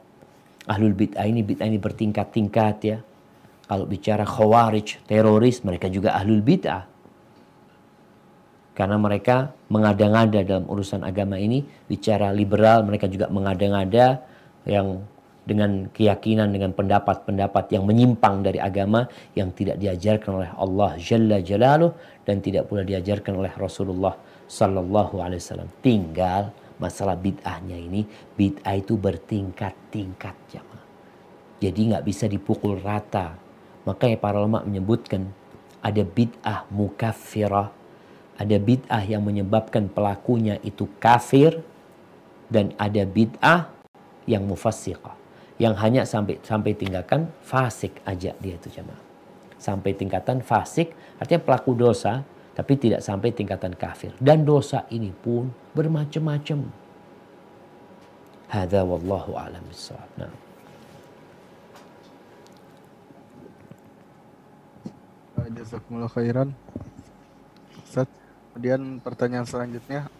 ahlul bid'ah ini bid'ah ini bertingkat-tingkat ya. Kalau bicara khawarij, teroris, mereka juga ahlul bid'ah. Karena mereka mengada-ngada dalam urusan agama ini, bicara liberal, mereka juga mengada-ngada yang dengan keyakinan dengan pendapat-pendapat yang menyimpang dari agama yang tidak diajarkan oleh Allah Jalla Jalaluh dan tidak pula diajarkan oleh Rasulullah Sallallahu Alaihi Wasallam. Tinggal masalah bid'ahnya ini, bid'ah itu bertingkat-tingkat jamaah. Jadi nggak bisa dipukul rata. Makanya para ulama menyebutkan ada bid'ah mukaffirah, ada bid'ah yang menyebabkan pelakunya itu kafir, dan ada bid'ah yang mufassiqah yang hanya sampai sampai tinggalkan fasik aja dia itu jemaah. Sampai tingkatan fasik artinya pelaku dosa tapi tidak sampai tingkatan kafir. Dan dosa ini pun bermacam-macam. Hadza wallahu a'lam bissawab. Nah. Jazakumullah khairan. Ustaz, kemudian pertanyaan selanjutnya.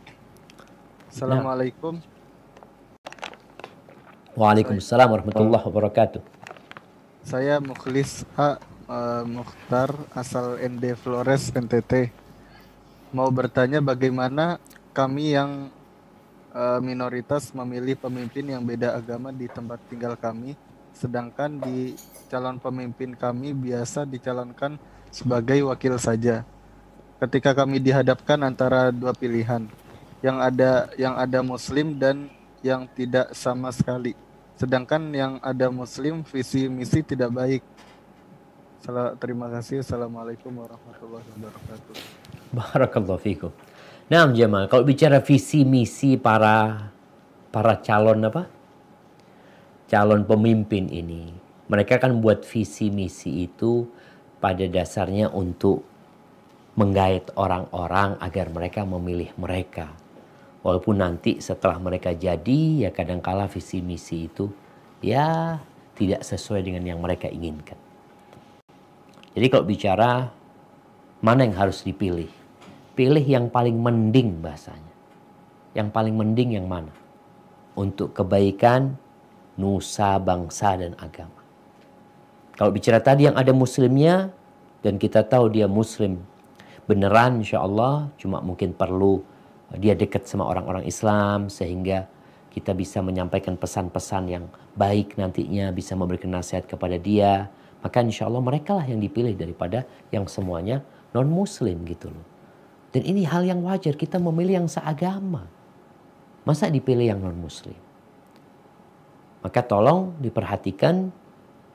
Assalamualaikum. Waalaikumsalam warahmatullahi wabarakatuh. Saya Mukhlis A. Uh, Mukhtar asal ND Flores NTT. Mau bertanya bagaimana kami yang uh, minoritas memilih pemimpin yang beda agama di tempat tinggal kami, sedangkan di calon pemimpin kami biasa dicalonkan sebagai wakil saja. Ketika kami dihadapkan antara dua pilihan, yang ada yang ada muslim dan yang tidak sama sekali. Sedangkan yang ada muslim visi misi tidak baik. Terima kasih. Assalamualaikum warahmatullahi wabarakatuh. Barakallahu fikum. Nah, Jamal, kalau bicara visi misi para para calon apa? Calon pemimpin ini, mereka kan buat visi misi itu pada dasarnya untuk menggait orang-orang agar mereka memilih mereka. Walaupun nanti setelah mereka jadi, ya kadangkala visi misi itu ya tidak sesuai dengan yang mereka inginkan. Jadi kalau bicara mana yang harus dipilih, pilih yang paling mending bahasanya. Yang paling mending yang mana? Untuk kebaikan nusa, bangsa, dan agama. Kalau bicara tadi yang ada muslimnya, dan kita tahu dia muslim beneran insya Allah, cuma mungkin perlu dia dekat sama orang-orang Islam sehingga kita bisa menyampaikan pesan-pesan yang baik nantinya, bisa memberikan nasihat kepada dia. Maka insya Allah mereka lah yang dipilih daripada yang semuanya non-muslim gitu loh. Dan ini hal yang wajar, kita memilih yang seagama. Masa dipilih yang non-muslim? Maka tolong diperhatikan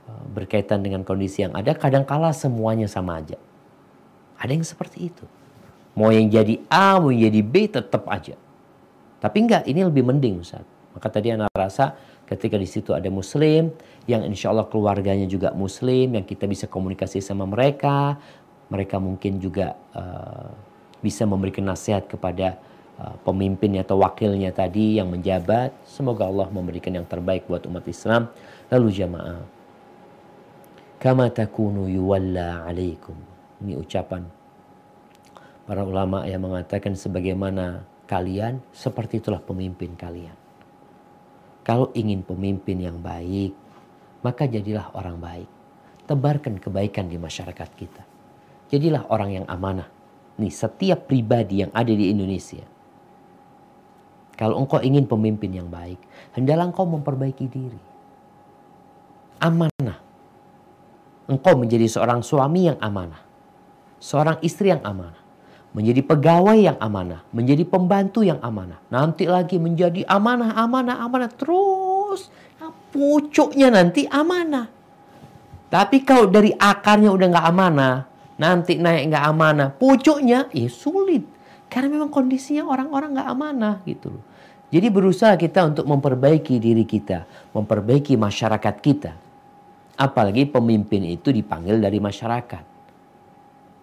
uh, berkaitan dengan kondisi yang ada, kadangkala semuanya sama aja. Ada yang seperti itu. Mau yang jadi A, mau yang jadi B, tetap aja. Tapi enggak, ini lebih mending Ustaz. Maka tadi anak rasa ketika di situ ada muslim, yang insya Allah keluarganya juga muslim, yang kita bisa komunikasi sama mereka, mereka mungkin juga uh, bisa memberikan nasihat kepada uh, pemimpinnya atau wakilnya tadi yang menjabat. Semoga Allah memberikan yang terbaik buat umat Islam. Lalu jamaah. Kama takunu yuwalla alaikum. Ini ucapan para ulama yang mengatakan sebagaimana kalian, seperti itulah pemimpin kalian. Kalau ingin pemimpin yang baik, maka jadilah orang baik. Tebarkan kebaikan di masyarakat kita. Jadilah orang yang amanah nih setiap pribadi yang ada di Indonesia. Kalau engkau ingin pemimpin yang baik, hendaklah engkau memperbaiki diri. Amanah. Engkau menjadi seorang suami yang amanah. Seorang istri yang amanah. Menjadi pegawai yang amanah. Menjadi pembantu yang amanah. Nanti lagi menjadi amanah, amanah, amanah. Terus pucuknya nanti amanah. Tapi kalau dari akarnya udah nggak amanah, nanti naik nggak amanah, pucuknya ya sulit. Karena memang kondisinya orang-orang nggak amanah gitu loh. Jadi berusaha kita untuk memperbaiki diri kita, memperbaiki masyarakat kita. Apalagi pemimpin itu dipanggil dari masyarakat.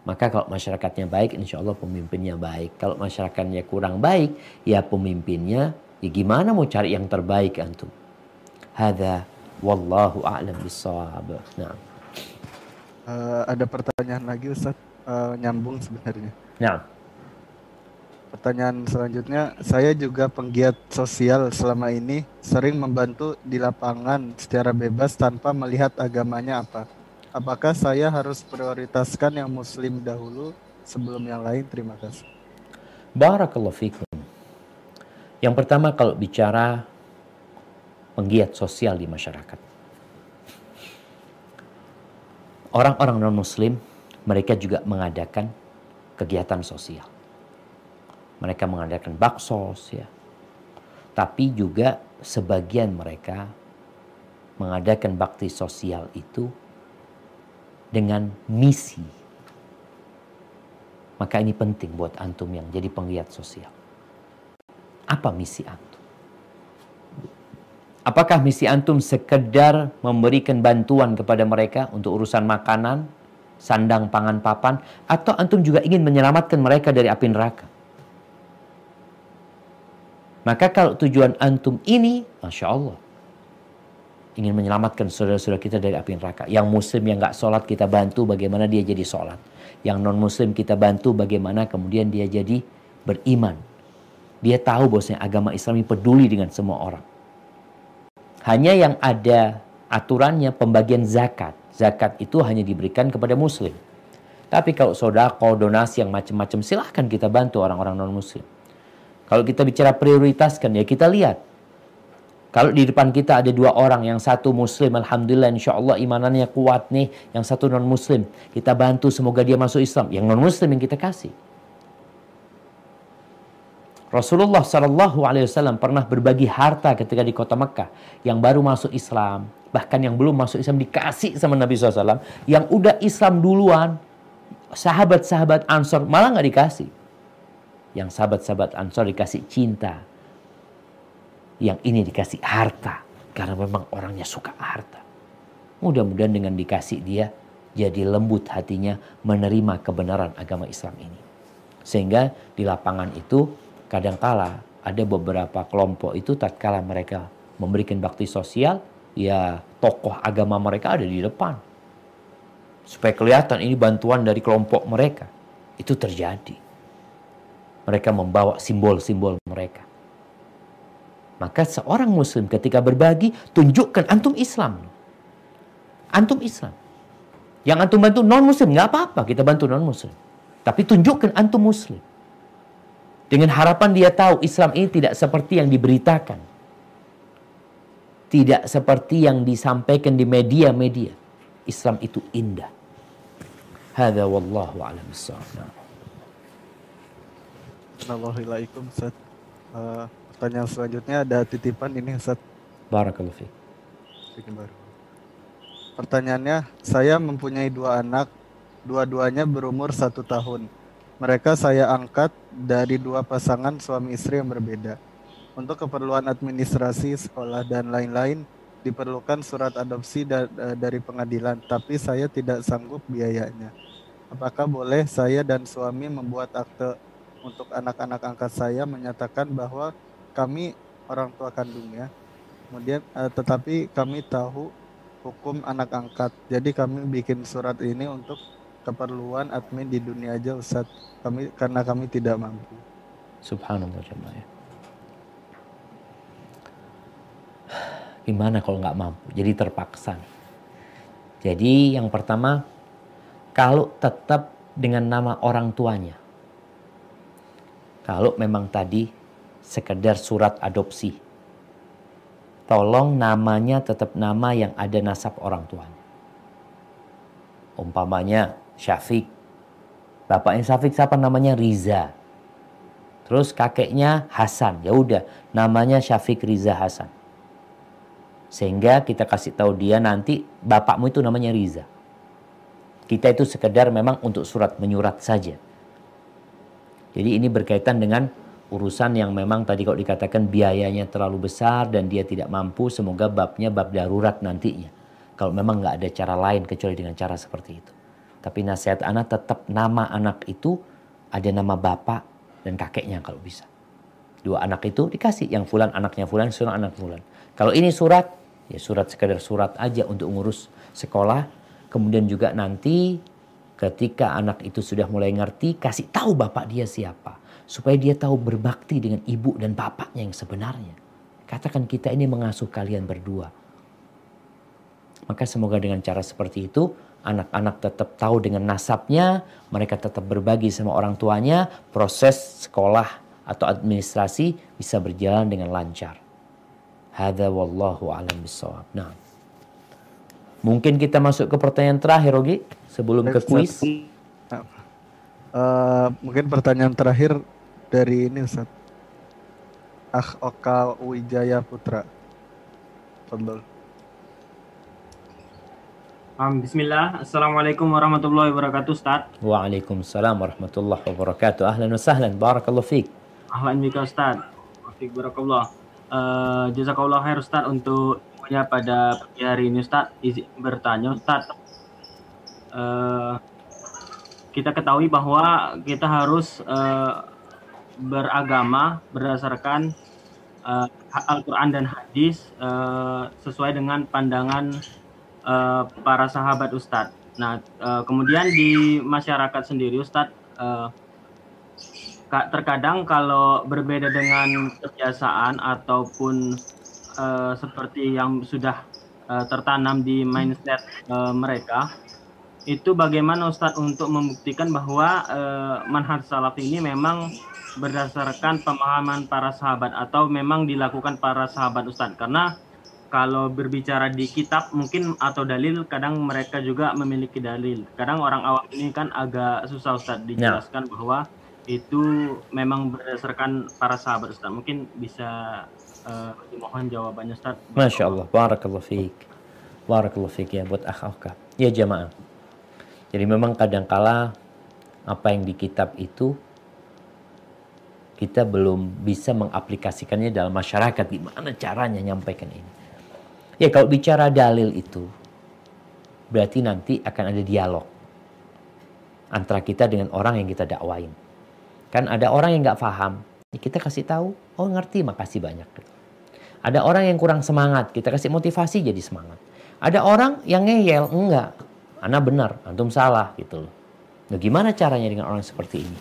Maka kalau masyarakatnya baik, insya Allah pemimpinnya baik. Kalau masyarakatnya kurang baik, ya pemimpinnya, ya gimana mau cari yang terbaik antum? Hada wallahu a'lam bissawab. Nah. Uh, ada pertanyaan lagi Ustaz, uh, nyambung sebenarnya. Ya. Pertanyaan selanjutnya, saya juga penggiat sosial selama ini sering membantu di lapangan secara bebas tanpa melihat agamanya apa. Apakah saya harus prioritaskan yang muslim dahulu sebelum yang lain? Terima kasih. Barakallahu fikum. Yang pertama kalau bicara penggiat sosial di masyarakat orang-orang non-muslim mereka juga mengadakan kegiatan sosial. Mereka mengadakan baksos ya. Tapi juga sebagian mereka mengadakan bakti sosial itu dengan misi. Maka ini penting buat antum yang jadi penggiat sosial. Apa misi antum? Apakah misi antum sekedar memberikan bantuan kepada mereka untuk urusan makanan, sandang pangan papan, atau antum juga ingin menyelamatkan mereka dari api neraka? Maka kalau tujuan antum ini, Masya Allah, ingin menyelamatkan saudara-saudara kita dari api neraka. Yang muslim yang nggak sholat kita bantu bagaimana dia jadi sholat. Yang non muslim kita bantu bagaimana kemudian dia jadi beriman. Dia tahu bahwasanya agama Islam ini peduli dengan semua orang. Hanya yang ada aturannya pembagian zakat. Zakat itu hanya diberikan kepada muslim. Tapi kalau sodako, donasi yang macam-macam silahkan kita bantu orang-orang non-muslim. Kalau kita bicara prioritaskan ya kita lihat. Kalau di depan kita ada dua orang, yang satu muslim, Alhamdulillah insya Allah imanannya kuat nih. Yang satu non muslim, kita bantu semoga dia masuk Islam. Yang non muslim yang kita kasih. Rasulullah Wasallam pernah berbagi harta ketika di kota Mekah yang baru masuk Islam, bahkan yang belum masuk Islam dikasih sama Nabi SAW. Yang udah Islam duluan, sahabat-sahabat Ansor malah nggak dikasih. Yang sahabat-sahabat Ansor dikasih cinta, yang ini dikasih harta karena memang orangnya suka harta. Mudah-mudahan dengan dikasih dia jadi lembut hatinya menerima kebenaran agama Islam ini. Sehingga di lapangan itu kadangkala ada beberapa kelompok itu tatkala mereka memberikan bakti sosial, ya tokoh agama mereka ada di depan. Supaya kelihatan ini bantuan dari kelompok mereka. Itu terjadi. Mereka membawa simbol-simbol mereka. Maka seorang muslim ketika berbagi, tunjukkan antum Islam. Antum Islam. Yang antum bantu non muslim, nggak apa-apa kita bantu non muslim. Tapi tunjukkan antum muslim. Dengan harapan dia tahu Islam ini tidak seperti yang diberitakan. Tidak seperti yang disampaikan di media-media. Islam itu indah. Hada wallahu a'lam Assalamualaikum Ustaz. Uh, pertanyaan selanjutnya ada titipan ini Ustaz. Barakallahu fiik. Pertanyaannya, saya mempunyai dua anak, dua-duanya berumur satu tahun. Mereka saya angkat dari dua pasangan suami istri yang berbeda. Untuk keperluan administrasi, sekolah, dan lain-lain diperlukan surat adopsi da e, dari pengadilan, tapi saya tidak sanggup biayanya. Apakah boleh saya dan suami membuat akte untuk anak-anak angkat saya menyatakan bahwa kami orang tua kandungnya, kemudian uh, tetapi kami tahu hukum anak angkat, jadi kami bikin surat ini untuk keperluan admin di dunia aja Ustaz. Kami karena kami tidak mampu. Subhanallah jemaah ya. Gimana kalau nggak mampu? Jadi terpaksa jadi yang pertama kalau tetap dengan nama orang tuanya kalau memang tadi sekedar surat adopsi tolong namanya tetap nama yang ada nasab orang tuanya. Umpamanya Syafiq. Bapaknya Syafiq siapa namanya Riza. Terus kakeknya Hasan. Ya udah, namanya Syafiq Riza Hasan. Sehingga kita kasih tahu dia nanti bapakmu itu namanya Riza. Kita itu sekedar memang untuk surat menyurat saja. Jadi ini berkaitan dengan urusan yang memang tadi kok dikatakan biayanya terlalu besar dan dia tidak mampu, semoga babnya bab darurat nantinya. Kalau memang nggak ada cara lain kecuali dengan cara seperti itu. Tapi nasihat anak tetap nama anak itu ada nama bapak dan kakeknya kalau bisa. Dua anak itu dikasih yang fulan anaknya fulan, surat anak fulan. Kalau ini surat, ya surat sekedar surat aja untuk ngurus sekolah. Kemudian juga nanti ketika anak itu sudah mulai ngerti, kasih tahu bapak dia siapa. Supaya dia tahu berbakti dengan ibu dan bapaknya yang sebenarnya. Katakan kita ini mengasuh kalian berdua. Maka semoga dengan cara seperti itu anak-anak tetap tahu dengan nasabnya, mereka tetap berbagi sama orang tuanya, proses sekolah atau administrasi bisa berjalan dengan lancar. Hada wallahu alam bisawab. Nah, mungkin kita masuk ke pertanyaan terakhir, Ogi, sebelum ke kuis. Uh, mungkin pertanyaan terakhir dari ini Ustaz. Ah Oka Wijaya Putra. Fadlul. Um, Bismillah, Assalamualaikum warahmatullahi wabarakatuh Ustaz. Waalaikumsalam warahmatullahi wabarakatuh. Ahlan wa sahlan, barakallahu fiqh Ahlan bika Ustaz. Wafik barakallah. Uh, Jazakallah khair Ustaz untuk punya pada pagi hari ini Ustaz. Izin bertanya Ustaz. Uh, kita ketahui bahwa kita harus uh, beragama berdasarkan uh, Al-Quran dan hadis uh, sesuai dengan pandangan uh, para sahabat Ustadz. Nah, uh, kemudian di masyarakat sendiri Ustadz, uh, terkadang kalau berbeda dengan kebiasaan ataupun uh, seperti yang sudah uh, tertanam di mindset uh, mereka, itu bagaimana Ustadz untuk membuktikan bahwa uh, manhaj salaf ini memang berdasarkan pemahaman para sahabat atau memang dilakukan para sahabat Ustadz karena kalau berbicara di kitab mungkin atau dalil kadang mereka juga memiliki dalil. Kadang orang awam ini kan agak susah Ustadz dijelaskan ya. bahwa itu memang berdasarkan para sahabat Ustadz mungkin bisa uh, dimohon jawabannya Ustadz Masya Allah. Barakallah fiqh Barakallah fiqh ya buat akhaka ya jamaah. Jadi memang kadangkala apa yang di kitab itu kita belum bisa mengaplikasikannya dalam masyarakat. Gimana caranya nyampaikan ini? Ya kalau bicara dalil itu, berarti nanti akan ada dialog antara kita dengan orang yang kita dakwain. Kan ada orang yang nggak paham, ya kita kasih tahu, oh ngerti, makasih banyak. Ada orang yang kurang semangat, kita kasih motivasi jadi semangat. Ada orang yang ngeyel, enggak, Anda benar, antum salah gitu loh. Nah, gimana caranya dengan orang seperti ini?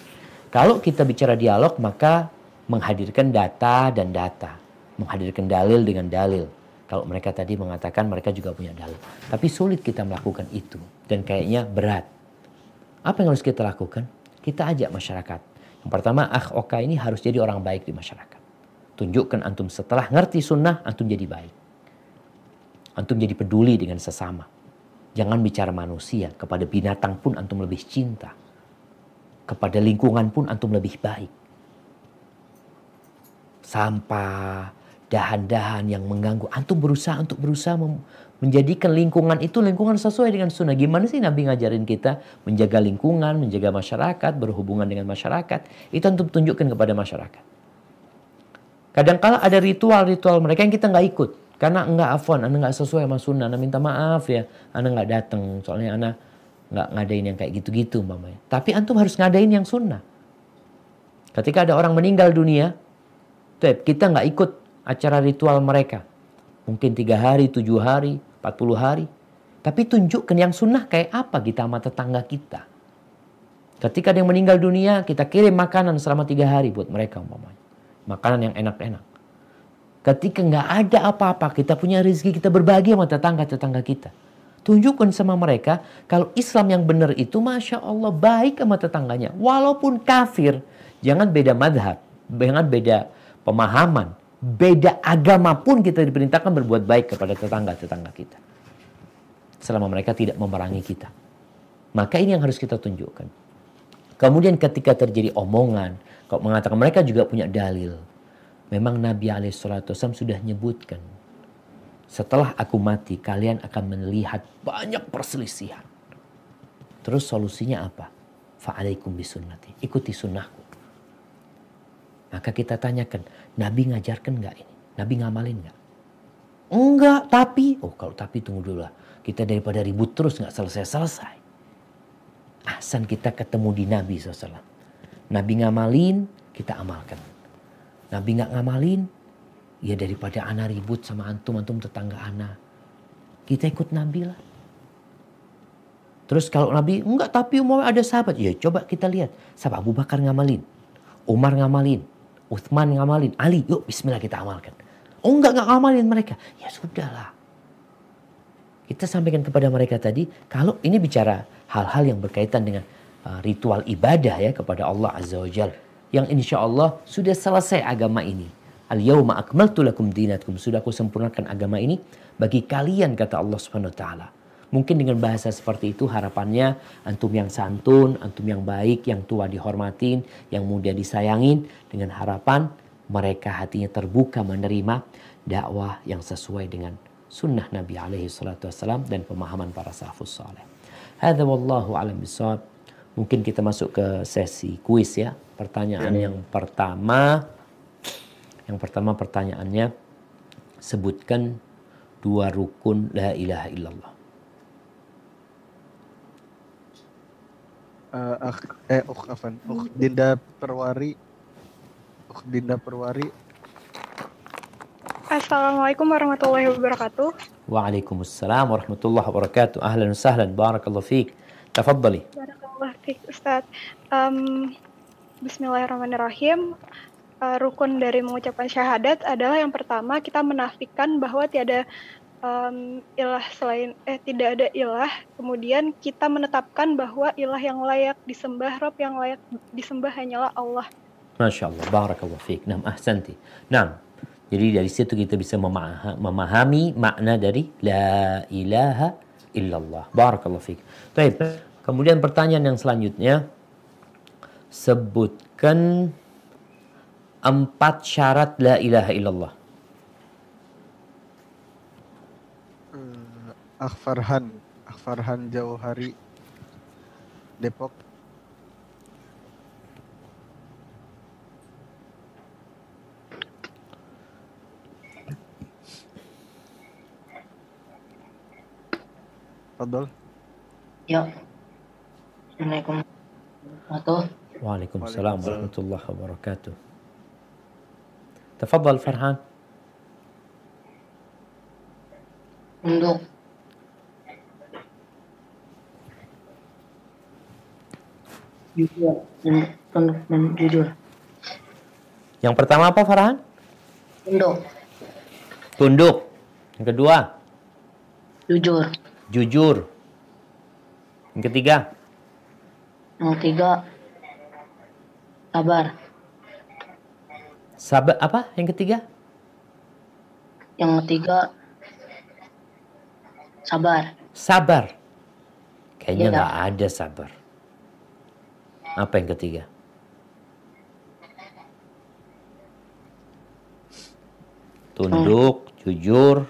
Kalau kita bicara dialog, maka menghadirkan data dan data. Menghadirkan dalil dengan dalil. Kalau mereka tadi mengatakan mereka juga punya dalil. Tapi sulit kita melakukan itu. Dan kayaknya berat. Apa yang harus kita lakukan? Kita ajak masyarakat. Yang pertama, akh oka ini harus jadi orang baik di masyarakat. Tunjukkan antum setelah ngerti sunnah, antum jadi baik. Antum jadi peduli dengan sesama Jangan bicara manusia, kepada binatang pun antum lebih cinta. Kepada lingkungan pun antum lebih baik. Sampah, dahan-dahan yang mengganggu. Antum berusaha untuk berusaha menjadikan lingkungan itu lingkungan sesuai dengan sunnah. Gimana sih Nabi ngajarin kita menjaga lingkungan, menjaga masyarakat, berhubungan dengan masyarakat. Itu antum tunjukkan kepada masyarakat. Kadang-kala ada ritual-ritual mereka yang kita nggak ikut. Karena enggak afwan, anda enggak sesuai sama sunnah, anda minta maaf ya, anda enggak datang. Soalnya anda enggak ngadain yang kayak gitu-gitu mamanya. Tapi antum harus ngadain yang sunnah. Ketika ada orang meninggal dunia, kita enggak ikut acara ritual mereka. Mungkin tiga hari, tujuh hari, empat puluh hari. Tapi tunjukkan yang sunnah kayak apa kita sama tetangga kita. Ketika yang meninggal dunia, kita kirim makanan selama tiga hari buat mereka umpamanya. Makanan yang enak-enak. Ketika nggak ada apa-apa, kita punya rezeki, kita berbagi sama tetangga-tetangga kita. Tunjukkan sama mereka kalau Islam yang benar itu Masya Allah baik sama tetangganya. Walaupun kafir, jangan beda madhab, jangan beda pemahaman. Beda agama pun kita diperintahkan berbuat baik kepada tetangga-tetangga kita. Selama mereka tidak memerangi kita. Maka ini yang harus kita tunjukkan. Kemudian ketika terjadi omongan, kalau mengatakan mereka juga punya dalil Memang Nabi Alaihissalam sudah nyebutkan. Setelah aku mati, kalian akan melihat banyak perselisihan. Terus solusinya apa? Fa'alaikum bisunnati. Ikuti sunnahku. Maka kita tanyakan, Nabi ngajarkan nggak ini? Nabi ngamalin nggak? Enggak, tapi, oh kalau tapi tunggu dulu lah. Kita daripada ribut terus nggak selesai-selesai. Ahsan kita ketemu di Nabi SAW. Nabi ngamalin, kita amalkan. Nabi nggak ngamalin, ya daripada ana ribut sama antum, antum tetangga ana. Kita ikut Nabi lah. Terus kalau Nabi, enggak tapi mau ada sahabat. Ya coba kita lihat. Sahabat Abu Bakar ngamalin. Umar ngamalin. Uthman ngamalin. Ali, yuk bismillah kita amalkan. Oh enggak, enggak ngamalin mereka. Ya sudahlah. Kita sampaikan kepada mereka tadi, kalau ini bicara hal-hal yang berkaitan dengan uh, ritual ibadah ya kepada Allah Azza wa Jalla yang insya Allah sudah selesai agama ini. Al-yawma akmaltu lakum dinakum. Sudah aku sempurnakan agama ini bagi kalian kata Allah Subhanahu wa taala. Mungkin dengan bahasa seperti itu harapannya antum yang santun, antum yang baik, yang tua dihormatin, yang muda disayangin dengan harapan mereka hatinya terbuka menerima dakwah yang sesuai dengan sunnah Nabi alaihi salatu wasallam dan pemahaman para salafus saleh. Hadza wallahu alam bisawab. Mungkin kita masuk ke sesi kuis ya. Pertanyaan ya. yang pertama yang pertama pertanyaannya sebutkan dua rukun la ilaha illallah. Uh, eh, uh, afan, uh, Dinda Perwari, uh, Dinda Perwari. Assalamualaikum warahmatullahi wabarakatuh. Waalaikumsalam warahmatullahi wabarakatuh. Ahlan sahlan, barakallahu fiik. Tafadhali. Baik, Ustaz. Um, Bismillahirrahmanirrahim. Uh, rukun dari mengucapkan syahadat adalah yang pertama kita menafikan bahwa tiada um, ilah selain eh tidak ada ilah, kemudian kita menetapkan bahwa ilah yang layak disembah, Rob yang layak disembah hanyalah Allah. Masya Allah, barakallah fiqh. Nah, ahsanti. Nah, jadi dari situ kita bisa memahami makna dari la ilaha illallah. Barakallah fiqh. Baik, kemudian pertanyaan yang selanjutnya. Sebutkan empat syarat la ilaha illallah. Akfarhan Akfarhan Jauh Hari Depok Fadol Ya Assalamualaikum warahmatullahi Waalaikumsalam warahmatullahi wabarakatuh تفضل فرحان untuk jujur dan dan jujur. Yang pertama apa Farhan? Tunduk. Tunduk. Yang kedua? Jujur. Jujur. Yang ketiga? Yang ketiga sabar. Sabar apa? Yang ketiga? Yang ketiga sabar. Sabar. Kayaknya Iya. nggak ada sabar. Apa yang ketiga? Tunduk, jujur,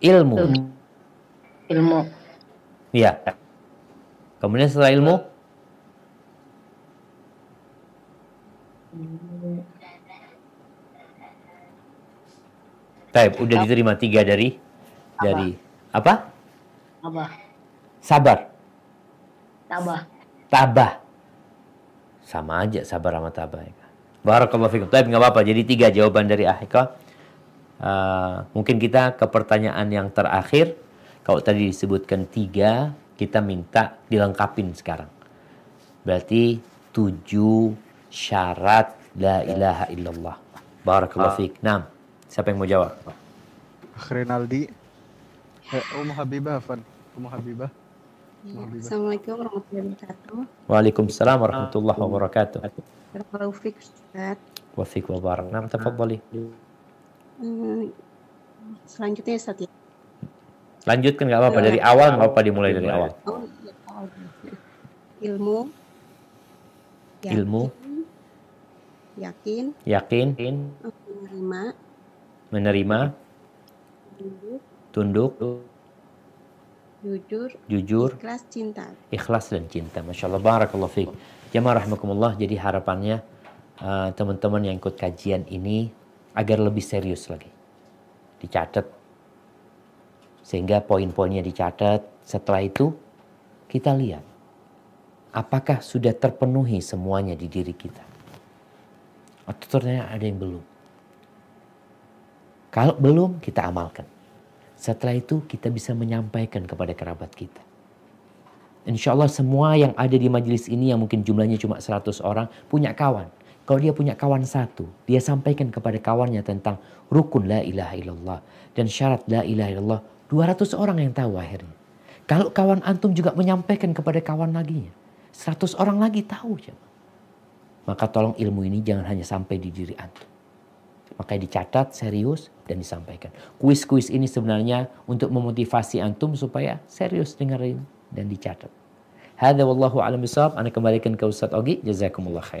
ilmu. Ilmu. Iya. Kemudian setelah ilmu, Taib, udah diterima tiga dari dari apa? Apa? Sabar, Tabah. tabah. Sama aja sabar sama tabah. ya kan? Barakallahu fikum. Taib nggak apa-apa. Jadi tiga jawaban dari Ahika. Uh, mungkin kita ke pertanyaan yang terakhir. Kalau tadi disebutkan tiga, kita minta dilengkapin sekarang. Berarti tujuh syarat la ilaha illallah. Barakallahu fiik. Nah, siapa yang mau jawab? Rinaldi eh, Um Habibah Afan Um Iya, Habibah. Assalamualaikum warahmatullahi wabarakatuh. Waalaikumsalam warahmatullahi wabarakatuh. Fiik Ustaz. Wa fiik wa barak. Nah, tafadhali. Eh, selanjutnya Ustaz ya. Lanjutkan nggak apa-apa dari awal nggak apa-apa dimulai dari awal. Oh, iya, oh, iya. Ilmu. Ilmu. Yakin. Yakin, Menerima. menerima, Tunduk. tunduk, Jujur. jujur, Ikhlas cinta. ikhlas dan cinta. Masya Allah, barakallahu fiik. Jamaah rahmakumullah, jadi harapannya uh, teman-teman yang ikut kajian ini agar lebih serius lagi. Dicatat. Sehingga poin-poinnya dicatat. Setelah itu kita lihat. Apakah sudah terpenuhi semuanya di diri kita? Atau ternyata ada yang belum. Kalau belum, kita amalkan. Setelah itu kita bisa menyampaikan kepada kerabat kita. Insya Allah semua yang ada di majelis ini yang mungkin jumlahnya cuma 100 orang punya kawan. Kalau dia punya kawan satu, dia sampaikan kepada kawannya tentang rukun la ilaha illallah dan syarat la ilaha illallah. 200 orang yang tahu akhirnya. Kalau kawan antum juga menyampaikan kepada kawan laginya, 100 orang lagi tahu. Maka tolong ilmu ini jangan hanya sampai di diri antum. Makanya dicatat serius dan disampaikan. Kuis-kuis ini sebenarnya untuk memotivasi antum supaya serius dengerin dan dicatat. Hadza wallahu a'lam bishawab. Ana kembalikan ke Ustaz Ogi. Jazakumullah khair.